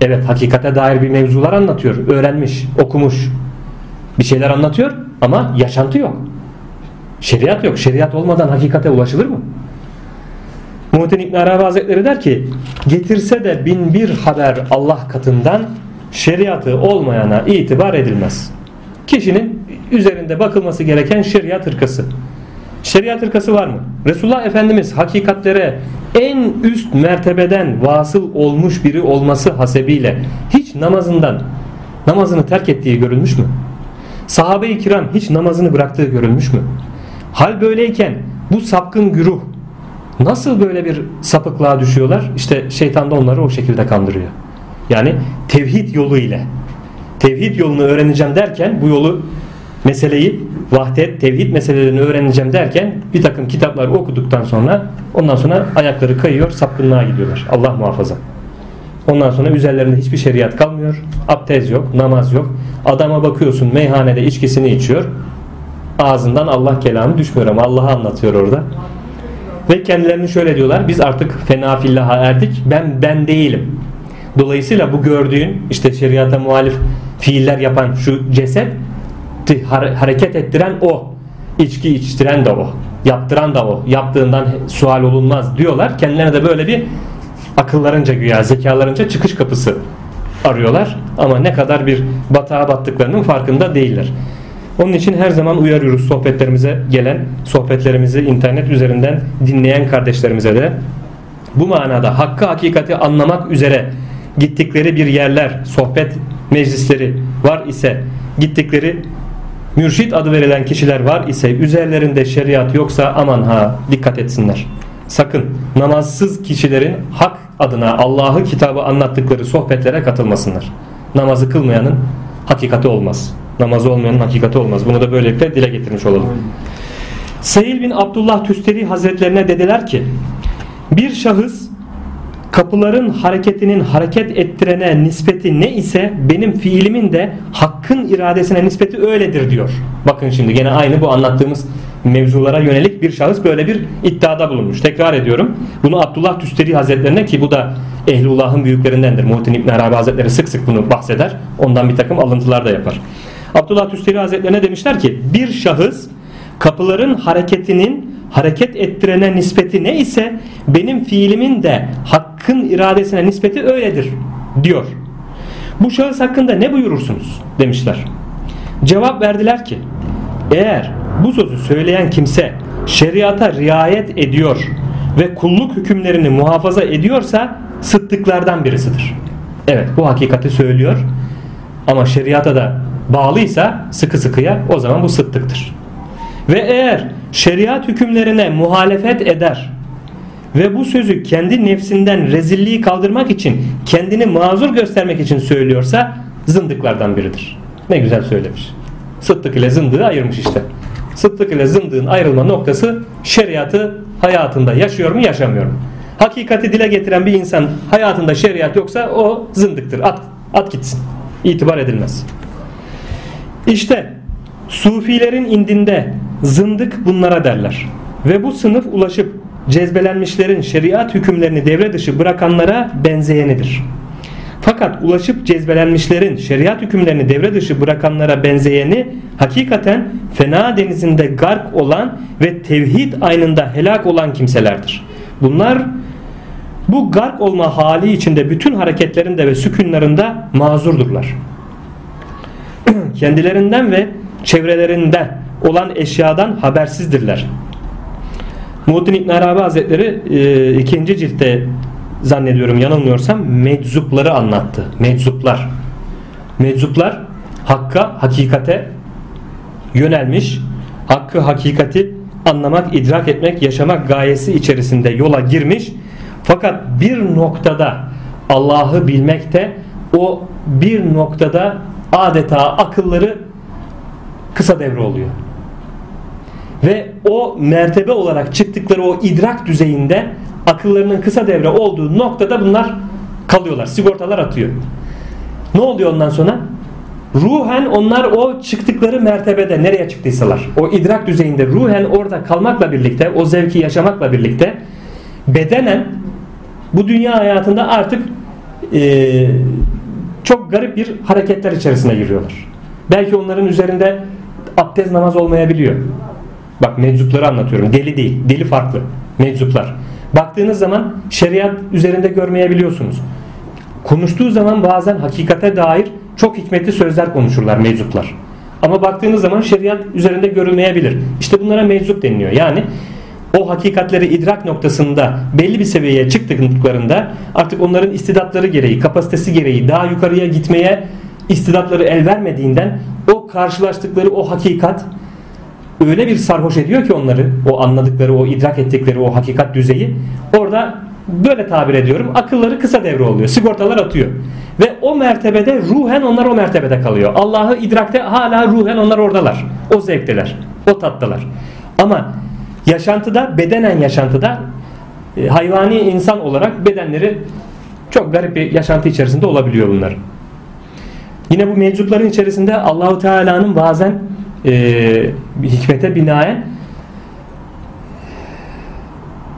Evet hakikate dair bir mevzular anlatıyor. Öğrenmiş, okumuş. Bir şeyler anlatıyor ama yaşantı yok. Şeriat yok. Şeriat olmadan hakikate ulaşılır mı? Muhittin İbn Arabi Hazretleri der ki getirse de bin bir haber Allah katından şeriatı olmayana itibar edilmez. Kişinin üzerinde bakılması gereken şeriat hırkası. Şeriat hırkası var mı? Resulullah Efendimiz hakikatlere en üst mertebeden vasıl olmuş biri olması hasebiyle hiç namazından namazını terk ettiği görülmüş mü? Sahabe-i kiram hiç namazını bıraktığı görülmüş mü? Hal böyleyken bu sapkın güruh nasıl böyle bir sapıklığa düşüyorlar? İşte şeytan da onları o şekilde kandırıyor. Yani tevhid yolu ile tevhid yolunu öğreneceğim derken bu yolu meseleyi vahdet, tevhid meselelerini öğreneceğim derken bir takım kitapları okuduktan sonra ondan sonra ayakları kayıyor, sapkınlığa gidiyorlar. Allah muhafaza. Ondan sonra üzerlerinde hiçbir şeriat kalmıyor. Abdest yok, namaz yok. Adama bakıyorsun meyhanede içkisini içiyor. Ağzından Allah kelamı düşmüyor ama Allah'ı anlatıyor orada. Ve kendilerini şöyle diyorlar. Biz artık fena fillaha erdik. Ben ben değilim. Dolayısıyla bu gördüğün işte şeriata muhalif fiiller yapan şu ceset hareket ettiren o. içki içtiren de o. Yaptıran da o. Yaptığından sual olunmaz diyorlar. Kendilerine de böyle bir akıllarınca güya zekalarınca çıkış kapısı arıyorlar. Ama ne kadar bir batağa battıklarının farkında değiller. Onun için her zaman uyarıyoruz sohbetlerimize gelen, sohbetlerimizi internet üzerinden dinleyen kardeşlerimize de. Bu manada hakkı hakikati anlamak üzere gittikleri bir yerler, sohbet meclisleri var ise gittikleri mürşit adı verilen kişiler var ise üzerlerinde şeriat yoksa aman ha dikkat etsinler. Sakın namazsız kişilerin hak adına Allah'ı kitabı anlattıkları sohbetlere katılmasınlar. Namazı kılmayanın hakikati olmaz. Namazı olmayanın hakikati olmaz. Bunu da böylelikle dile getirmiş olalım. Seyil bin Abdullah Tüsteri Hazretlerine dediler ki bir şahıs kapıların hareketinin hareket ettirene nispeti ne ise benim fiilimin de hakkın iradesine nispeti öyledir diyor. Bakın şimdi gene aynı bu anlattığımız mevzulara yönelik bir şahıs böyle bir iddiada bulunmuş. Tekrar ediyorum. Bunu Abdullah Tüsteri Hazretlerine ki bu da Ehlullah'ın büyüklerindendir. Muhittin İbn Arabi Hazretleri sık sık bunu bahseder. Ondan bir takım alıntılar da yapar. Abdullah Tüsteri Hazretlerine demişler ki bir şahıs kapıların hareketinin hareket ettirene nispeti ne ise benim fiilimin de hakkın iradesine nispeti öyledir diyor. Bu şahıs hakkında ne buyurursunuz demişler. Cevap verdiler ki eğer bu sözü söyleyen kimse şeriata riayet ediyor ve kulluk hükümlerini muhafaza ediyorsa sıddıklardan birisidir. Evet bu hakikati söylüyor ama şeriata da bağlıysa sıkı sıkıya o zaman bu sıddıktır. Ve eğer şeriat hükümlerine muhalefet eder ve bu sözü kendi nefsinden rezilliği kaldırmak için kendini mazur göstermek için söylüyorsa zındıklardan biridir. Ne güzel söylemiş. Sıddık ile zındığı ayırmış işte. Sıddık ile zındığın ayrılma noktası şeriatı hayatında yaşıyor mu yaşamıyor mu? Hakikati dile getiren bir insan hayatında şeriat yoksa o zındıktır. At, at gitsin. İtibar edilmez. İşte Sufilerin indinde zındık bunlara derler. Ve bu sınıf ulaşıp cezbelenmişlerin şeriat hükümlerini devre dışı bırakanlara benzeyenidir. Fakat ulaşıp cezbelenmişlerin şeriat hükümlerini devre dışı bırakanlara benzeyeni hakikaten fena denizinde gark olan ve tevhid aynında helak olan kimselerdir. Bunlar bu gark olma hali içinde bütün hareketlerinde ve sükünlerinde mazurdurlar. Kendilerinden ve çevrelerinde olan eşyadan habersizdirler. Muhittin İbn Arabi Hazretleri e, ikinci ciltte zannediyorum yanılmıyorsam meczupları anlattı. Meczuplar. Meczuplar hakka, hakikate yönelmiş, hakkı, hakikati anlamak, idrak etmek, yaşamak gayesi içerisinde yola girmiş. Fakat bir noktada Allah'ı bilmekte o bir noktada adeta akılları kısa devre oluyor. Ve o mertebe olarak çıktıkları o idrak düzeyinde akıllarının kısa devre olduğu noktada bunlar kalıyorlar. Sigortalar atıyor. Ne oluyor ondan sonra? Ruhen onlar o çıktıkları mertebede nereye çıktıysalar o idrak düzeyinde ruhen orada kalmakla birlikte o zevki yaşamakla birlikte bedenen bu dünya hayatında artık e, çok garip bir hareketler içerisine giriyorlar. Belki onların üzerinde abdest namaz olmayabiliyor. Bak meczupları anlatıyorum. Deli değil. Deli farklı. Meczuplar. Baktığınız zaman şeriat üzerinde görmeyebiliyorsunuz. Konuştuğu zaman bazen hakikate dair çok hikmetli sözler konuşurlar meczuplar. Ama baktığınız zaman şeriat üzerinde görülmeyebilir. İşte bunlara meczup deniliyor. Yani o hakikatleri idrak noktasında belli bir seviyeye çıktıklarında artık onların istidatları gereği, kapasitesi gereği daha yukarıya gitmeye istidatları el vermediğinden o karşılaştıkları o hakikat öyle bir sarhoş ediyor ki onları o anladıkları o idrak ettikleri o hakikat düzeyi orada böyle tabir ediyorum akılları kısa devre oluyor sigortalar atıyor. Ve o mertebede ruhen onlar o mertebede kalıyor. Allah'ı idrakte hala ruhen onlar oradalar. O zevkteler o tattılar ama yaşantıda bedenen yaşantıda e, hayvani insan olarak bedenleri çok garip bir yaşantı içerisinde olabiliyor bunlar. Yine bu meczupların içerisinde Allahu Teala'nın bazen e, hikmete binaen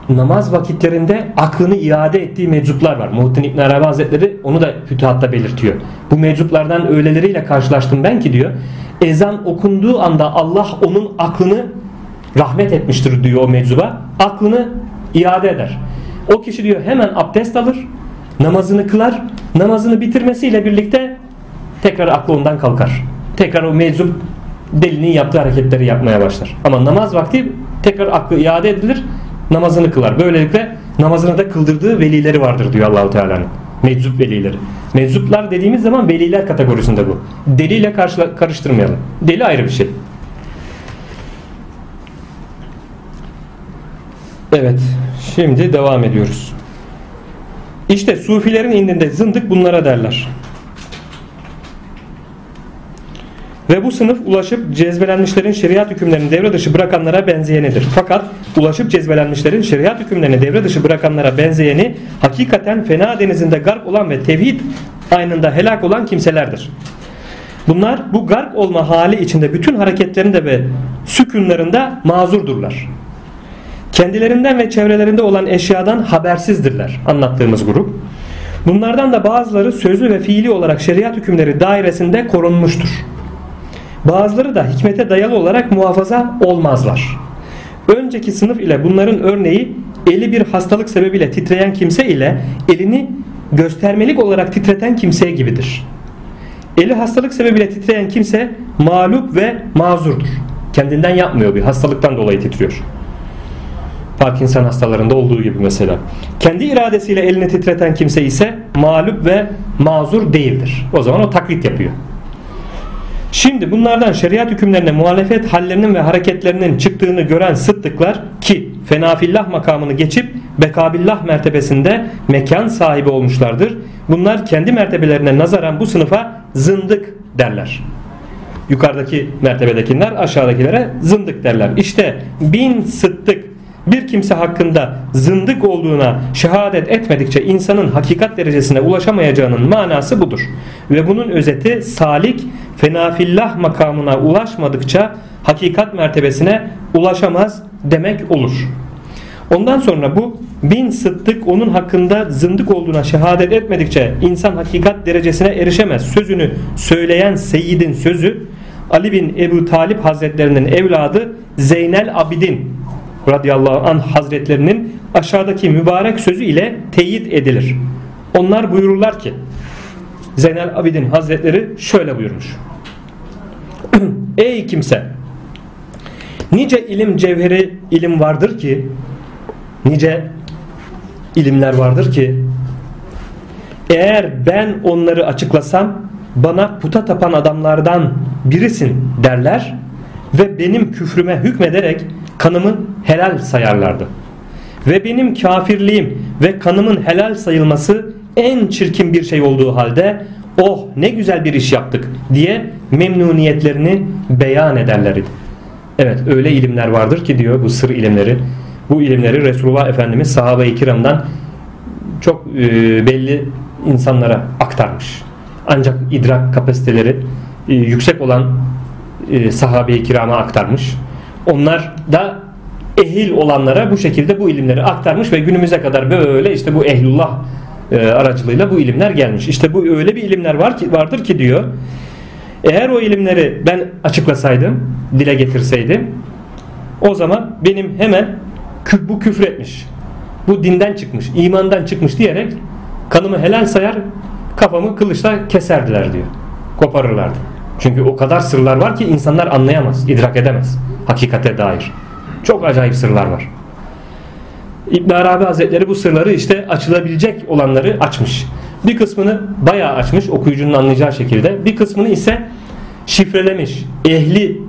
namaz vakitlerinde aklını iade ettiği meczuplar var. Muhittin İbn Arabi Hazretleri onu da fütuhatta belirtiyor. Bu meczuplardan öyleleriyle karşılaştım ben ki diyor. Ezan okunduğu anda Allah onun aklını rahmet etmiştir diyor o meczuba. Aklını iade eder. O kişi diyor hemen abdest alır, namazını kılar, namazını bitirmesiyle birlikte tekrar aklı ondan kalkar. Tekrar o meczup delinin yaptığı hareketleri yapmaya başlar. Ama namaz vakti tekrar aklı iade edilir, namazını kılar. Böylelikle namazını da kıldırdığı velileri vardır diyor Allahu Teala'nın. Meczup velileri. Meczuplar dediğimiz zaman veliler kategorisinde bu. Deliyle karıştırmayalım. Deli ayrı bir şey. Evet. Şimdi devam ediyoruz. İşte sufilerin indinde zındık bunlara derler. Ve bu sınıf ulaşıp cezbelenmişlerin şeriat hükümlerini devre dışı bırakanlara benzeyenidir. Fakat ulaşıp cezbelenmişlerin şeriat hükümlerini devre dışı bırakanlara benzeyeni hakikaten fena denizinde garp olan ve tevhid aynında helak olan kimselerdir. Bunlar bu garp olma hali içinde bütün hareketlerinde ve sükünlerinde mazurdurlar. Kendilerinden ve çevrelerinde olan eşyadan habersizdirler anlattığımız grup. Bunlardan da bazıları sözlü ve fiili olarak şeriat hükümleri dairesinde korunmuştur. Bazıları da hikmete dayalı olarak muhafaza olmazlar. Önceki sınıf ile bunların örneği eli bir hastalık sebebiyle titreyen kimse ile elini göstermelik olarak titreten kimseye gibidir. Eli hastalık sebebiyle titreyen kimse mağlup ve mazurdur. Kendinden yapmıyor bir hastalıktan dolayı titriyor. Parkinson hastalarında olduğu gibi mesela. Kendi iradesiyle elini titreten kimse ise mağlup ve mazur değildir. O zaman o taklit yapıyor. Şimdi bunlardan şeriat hükümlerine muhalefet hallerinin ve hareketlerinin çıktığını gören sıddıklar ki fenafillah makamını geçip bekabillah mertebesinde mekan sahibi olmuşlardır. Bunlar kendi mertebelerine nazaran bu sınıfa zındık derler. Yukarıdaki mertebedekiler aşağıdakilere zındık derler. İşte bin sıddık bir kimse hakkında zındık olduğuna şehadet etmedikçe insanın hakikat derecesine ulaşamayacağının manası budur. Ve bunun özeti salik fenafillah makamına ulaşmadıkça hakikat mertebesine ulaşamaz demek olur. Ondan sonra bu bin sıddık onun hakkında zındık olduğuna şehadet etmedikçe insan hakikat derecesine erişemez. Sözünü söyleyen Seyyid'in sözü Ali bin Ebu Talip Hazretlerinin evladı Zeynel Abidin radıyallahu anh hazretlerinin aşağıdaki mübarek sözü ile teyit edilir. Onlar buyururlar ki Zeynel Abidin hazretleri şöyle buyurmuş. Ey kimse nice ilim cevheri ilim vardır ki nice ilimler vardır ki eğer ben onları açıklasam bana puta tapan adamlardan birisin derler ve benim küfrüme hükmederek kanımı helal sayarlardı. Ve benim kafirliğim ve kanımın helal sayılması en çirkin bir şey olduğu halde oh ne güzel bir iş yaptık diye memnuniyetlerini beyan ederlerdi. Evet öyle ilimler vardır ki diyor bu sır ilimleri. Bu ilimleri Resulullah Efendimiz sahabe-i kiramdan çok e, belli insanlara aktarmış. Ancak idrak kapasiteleri e, yüksek olan e, sahabe-i kirama aktarmış. Onlar da ehil olanlara bu şekilde bu ilimleri aktarmış ve günümüze kadar böyle işte bu ehlullah e, aracılığıyla bu ilimler gelmiş. İşte bu öyle bir ilimler var ki vardır ki diyor. Eğer o ilimleri ben açıklasaydım, dile getirseydim o zaman benim hemen bu küfür etmiş. Bu dinden çıkmış, imandan çıkmış diyerek kanımı helal sayar, kafamı kılıçla keserdiler diyor. Koparırlardı. Çünkü o kadar sırlar var ki insanlar anlayamaz, idrak edemez hakikate dair. Çok acayip sırlar var. İbn Arabi Hazretleri bu sırları işte açılabilecek olanları açmış. Bir kısmını bayağı açmış okuyucunun anlayacağı şekilde. Bir kısmını ise şifrelemiş. Ehli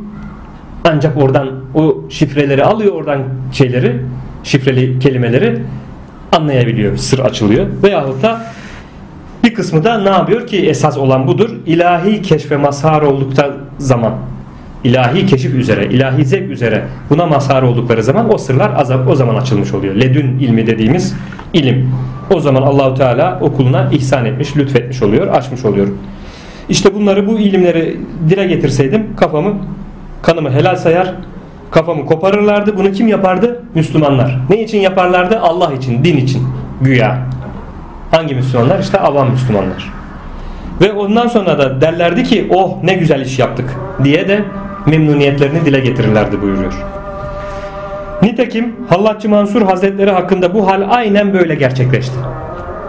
ancak oradan o şifreleri alıyor oradan şeyleri şifreli kelimeleri anlayabiliyor. Sır açılıyor. Veyahut da bir kısmı da ne yapıyor ki esas olan budur. İlahi keşfe mazhar oldukta zaman ilahi keşif üzere, ilahi zevk üzere buna mazhar oldukları zaman o sırlar azap o zaman açılmış oluyor. Ledün ilmi dediğimiz ilim. O zaman Allahu Teala okuluna ihsan etmiş, lütfetmiş oluyor, açmış oluyor. İşte bunları bu ilimleri dile getirseydim kafamı kanımı helal sayar, kafamı koparırlardı. Bunu kim yapardı? Müslümanlar. Ne için yaparlardı? Allah için, din için. Güya. Hangi Müslümanlar? İşte avam Müslümanlar. Ve ondan sonra da derlerdi ki oh ne güzel iş yaptık diye de memnuniyetlerini dile getirirlerdi buyuruyor. Nitekim Hallatçı Mansur Hazretleri hakkında bu hal aynen böyle gerçekleşti.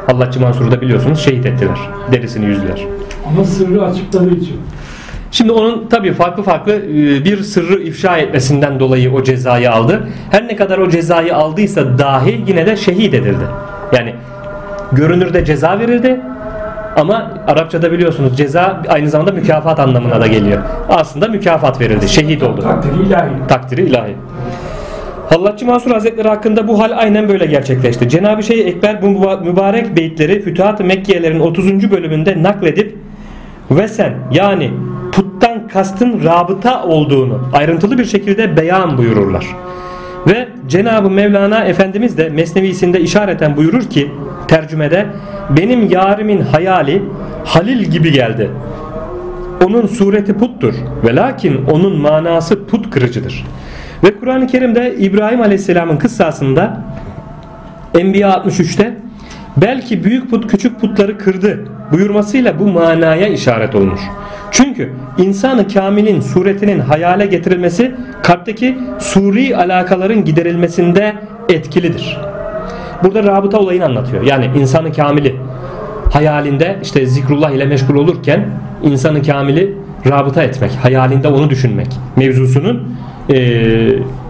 Hallatçı Mansur'u da biliyorsunuz şehit ettiler. Derisini yüzdüler. Ama sırrı açıkladığı için. Şimdi onun tabii farklı farklı e, bir sırrı ifşa etmesinden dolayı o cezayı aldı. Her ne kadar o cezayı aldıysa dahi yine de şehit edildi. Yani görünürde ceza verildi ama Arapçada biliyorsunuz ceza aynı zamanda mükafat anlamına da geliyor. Aslında mükafat verildi. Şehit oldu. Takdiri ilahi. Takdiri ilahi. Hallatçı Mansur Hazretleri hakkında bu hal aynen böyle gerçekleşti. Cenab-ı Şeyh Ekber bu mübarek beyitleri Fütuhat-ı Mekkiyelerin 30. bölümünde nakledip ve sen yani puttan kastın rabıta olduğunu ayrıntılı bir şekilde beyan buyururlar. Ve Cenab-ı Mevlana Efendimiz de Mesnevisinde işareten buyurur ki tercümede benim yarimin hayali Halil gibi geldi. Onun sureti puttur ve lakin onun manası put kırıcıdır. Ve Kur'an-ı Kerim'de İbrahim Aleyhisselam'ın kıssasında Enbiya 63'te belki büyük put küçük putları kırdı buyurmasıyla bu manaya işaret olunur. Çünkü insanı kamilin suretinin hayale getirilmesi kalpteki suri alakaların giderilmesinde etkilidir. Burada rabıta olayını anlatıyor. Yani insanı kamili hayalinde işte zikrullah ile meşgul olurken insanı kamili rabıta etmek, hayalinde onu düşünmek mevzusunun e,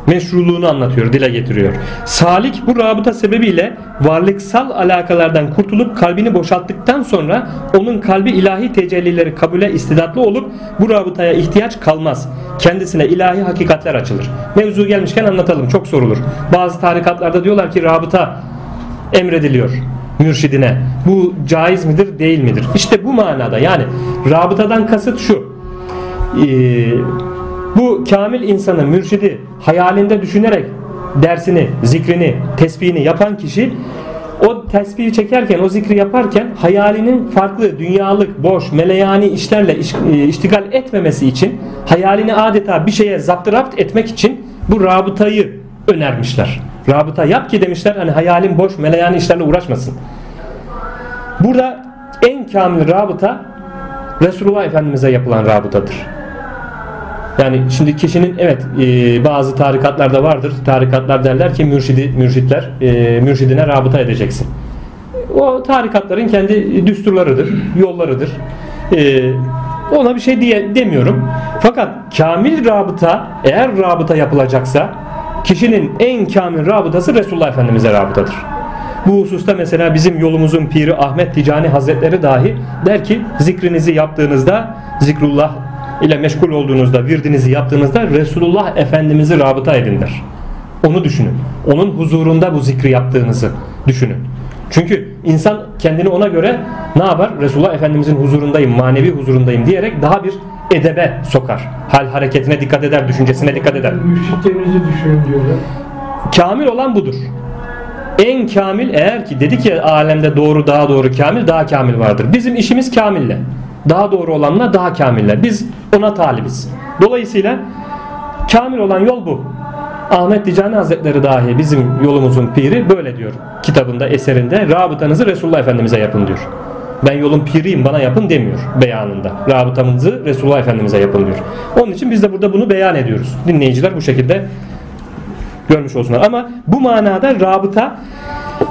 meşruluğunu anlatıyor, dile getiriyor. Salik bu rabıta sebebiyle varlıksal alakalardan kurtulup kalbini boşalttıktan sonra onun kalbi ilahi tecellileri kabule istidatlı olup bu rabıtaya ihtiyaç kalmaz. Kendisine ilahi hakikatler açılır. Mevzu gelmişken anlatalım. Çok sorulur. Bazı tarikatlarda diyorlar ki rabıta emrediliyor mürşidine. Bu caiz midir değil midir? İşte bu manada yani rabıtadan kasıt şu. Ee, bu kamil insanı mürşidi hayalinde düşünerek dersini, zikrini, tesbihini yapan kişi o tesbihi çekerken, o zikri yaparken hayalinin farklı, dünyalık, boş, meleyani işlerle iş, e, iştigal etmemesi için hayalini adeta bir şeye zaptırapt etmek için bu rabıtayı önermişler. Rabıta yap ki demişler hani hayalin boş, meleyani işlerle uğraşmasın. Burada en kamil rabıta Resulullah Efendimiz'e yapılan rabıtadır. Yani şimdi kişinin evet e, bazı tarikatlarda vardır. Tarikatlar derler ki mürşidi, mürşitler e, mürşidine rabıta edeceksin. O tarikatların kendi düsturlarıdır, yollarıdır. E, ona bir şey diye demiyorum. Fakat kamil rabıta eğer rabıta yapılacaksa kişinin en kamil rabıtası Resulullah Efendimiz'e rabıtadır. Bu hususta mesela bizim yolumuzun piri Ahmet Ticani Hazretleri dahi der ki zikrinizi yaptığınızda zikrullah ile meşgul olduğunuzda virdinizi yaptığınızda Resulullah Efendimiz'i rabıta edin der. Onu düşünün. Onun huzurunda bu zikri yaptığınızı düşünün. Çünkü insan kendini ona göre ne yapar? Resulullah Efendimizin huzurundayım, manevi huzurundayım diyerek daha bir edebe sokar. Hal hareketine dikkat eder, düşüncesine dikkat eder. Mürşitlerinizi düşünün diyorlar. Kamil olan budur. En kamil eğer ki dedi ki alemde doğru daha doğru kamil daha kamil vardır. Bizim işimiz kamille. Daha doğru olanla daha kamille. Biz ona talibiz. Dolayısıyla kamil olan yol bu. Ahmet Dicani Hazretleri dahi bizim yolumuzun piri böyle diyor kitabında eserinde rabıtanızı Resulullah Efendimiz'e yapın diyor. Ben yolun piriyim bana yapın demiyor beyanında. Rabıtamızı Resulullah Efendimiz'e yapın diyor. Onun için biz de burada bunu beyan ediyoruz. Dinleyiciler bu şekilde görmüş olsunlar. Ama bu manada rabıta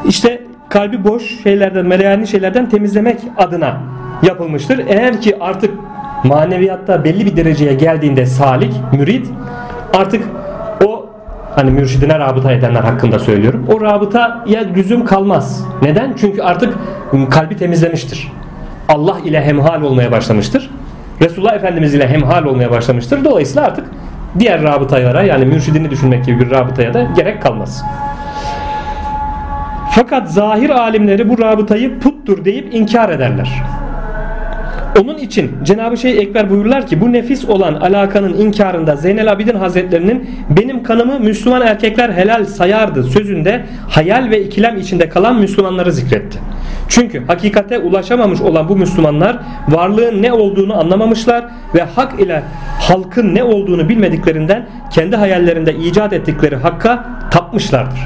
işte kalbi boş şeylerden, meleyani şeylerden temizlemek adına yapılmıştır. Eğer ki artık maneviyatta belli bir dereceye geldiğinde salik, mürid artık o hani mürşidine rabıta edenler hakkında söylüyorum. O rabıtaya lüzum kalmaz. Neden? Çünkü artık kalbi temizlemiştir. Allah ile hemhal olmaya başlamıştır. Resulullah Efendimiz ile hemhal olmaya başlamıştır. Dolayısıyla artık diğer rabıtalara yani mürşidini düşünmek gibi bir rabıtaya da gerek kalmaz. Fakat zahir alimleri bu rabıtayı puttur deyip inkar ederler. Onun için Cenab-ı Şeyh Ekber buyurlar ki bu nefis olan alakanın inkarında Zeynel Abidin Hazretlerinin benim kanımı Müslüman erkekler helal sayardı sözünde hayal ve ikilem içinde kalan Müslümanları zikretti. Çünkü hakikate ulaşamamış olan bu Müslümanlar varlığın ne olduğunu anlamamışlar ve hak ile halkın ne olduğunu bilmediklerinden kendi hayallerinde icat ettikleri hakka tapmışlardır.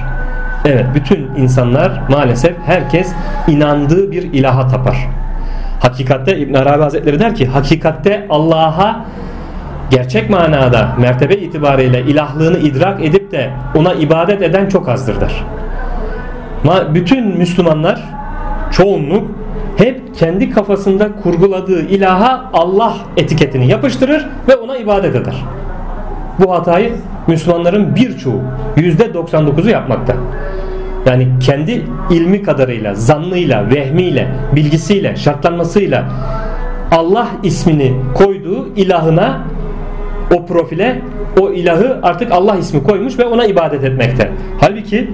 Evet bütün insanlar maalesef herkes inandığı bir ilaha tapar. Hakikatte İbn Arabi Hazretleri der ki hakikatte Allah'a gerçek manada mertebe itibariyle ilahlığını idrak edip de ona ibadet eden çok azdır der. Bütün Müslümanlar çoğunluk hep kendi kafasında kurguladığı ilaha Allah etiketini yapıştırır ve ona ibadet eder. Bu hatayı Müslümanların birçoğu %99'u yapmakta. Yani kendi ilmi kadarıyla, zannıyla, vehmiyle, bilgisiyle, şartlanmasıyla Allah ismini koyduğu ilahına o profile o ilahı artık Allah ismi koymuş ve ona ibadet etmekte. Halbuki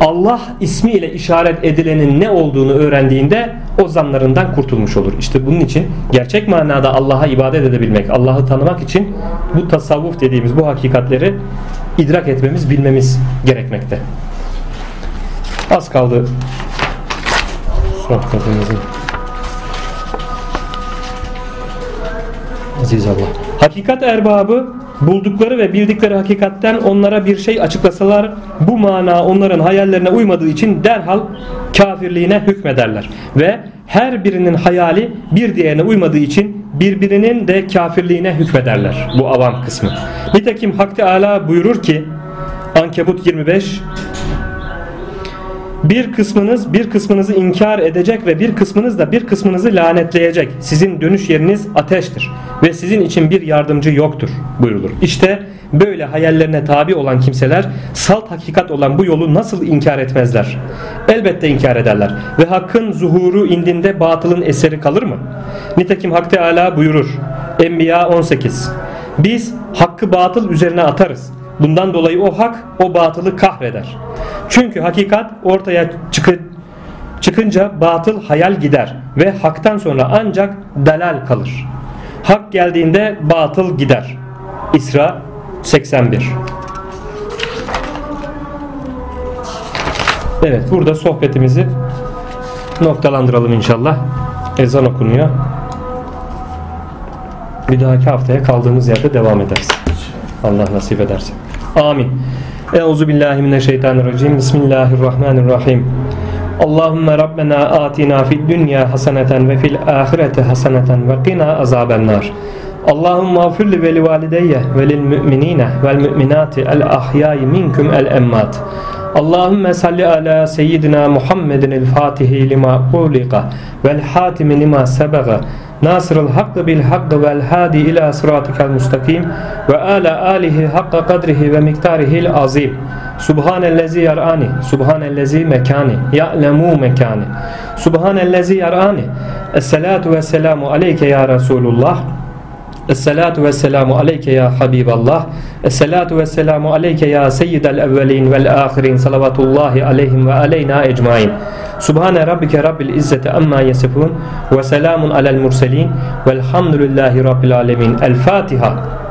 Allah ismiyle işaret edilenin ne olduğunu öğrendiğinde o zanlarından kurtulmuş olur. İşte bunun için gerçek manada Allah'a ibadet edebilmek, Allah'ı tanımak için bu tasavvuf dediğimiz bu hakikatleri idrak etmemiz, bilmemiz gerekmekte. Az kaldı sohbetimizin. Aziz Allah. Hakikat erbabı buldukları ve bildikleri hakikatten onlara bir şey açıklasalar bu mana onların hayallerine uymadığı için derhal kafirliğine hükmederler. Ve her birinin hayali bir diğerine uymadığı için birbirinin de kafirliğine hükmederler. Bu avam kısmı. Nitekim Hak Teala buyurur ki Ankebut 25 Bir kısmınız bir kısmınızı inkar edecek ve bir kısmınız da bir kısmınızı lanetleyecek. Sizin dönüş yeriniz ateştir ve sizin için bir yardımcı yoktur buyurulur. İşte böyle hayallerine tabi olan kimseler salt hakikat olan bu yolu nasıl inkar etmezler? Elbette inkar ederler ve hakkın zuhuru indinde batılın eseri kalır mı? Nitekim Hak Teala buyurur. Enbiya 18 Biz hakkı batıl üzerine atarız. Bundan dolayı o hak o batılı kahreder. Çünkü hakikat ortaya çıkı, çıkınca batıl hayal gider ve haktan sonra ancak dalal kalır. Hak geldiğinde batıl gider. İsra 81 Evet burada sohbetimizi noktalandıralım inşallah. Ezan okunuyor. Bir dahaki haftaya kaldığımız yerde devam ederiz. Allah nasip ederse. Amin. Euzu billahi mineşşeytanirracim. Bismillahirrahmanirrahim. Allahümme Rabbena atina fid dünya haseneten ve fil ahireti haseneten ve qina azabennar. Allahümme afir li ve li valideyye ve lil müminine vel müminati el ahyayi minkum el emmat. Allahümme salli ala seyyidina Muhammedin el fatihi lima ulika vel hatimi lima sebaga nasırıl hakkı bil hakkı vel hadi ila sıratikal mustakim ve ala alihi hakka kadrihi ve miktarihil azim Subhanellezi yarani Subhanellezi mekani Ya'lemu mekani. Subhanellezi yarani Esselatu ve selamu aleyke ya Esselatu ve selamu aleyke ya Habiballah. Esselatu ve selamu aleyke ya Seyyidel evvelin vel ahirin Salavatullahi aleyhim ve aleyna ecmain Subhane rabbike rabbil izzeti amma yasifun Ve selamun alel murselin. Velhamdülillahi rabbil alemin. El Fatiha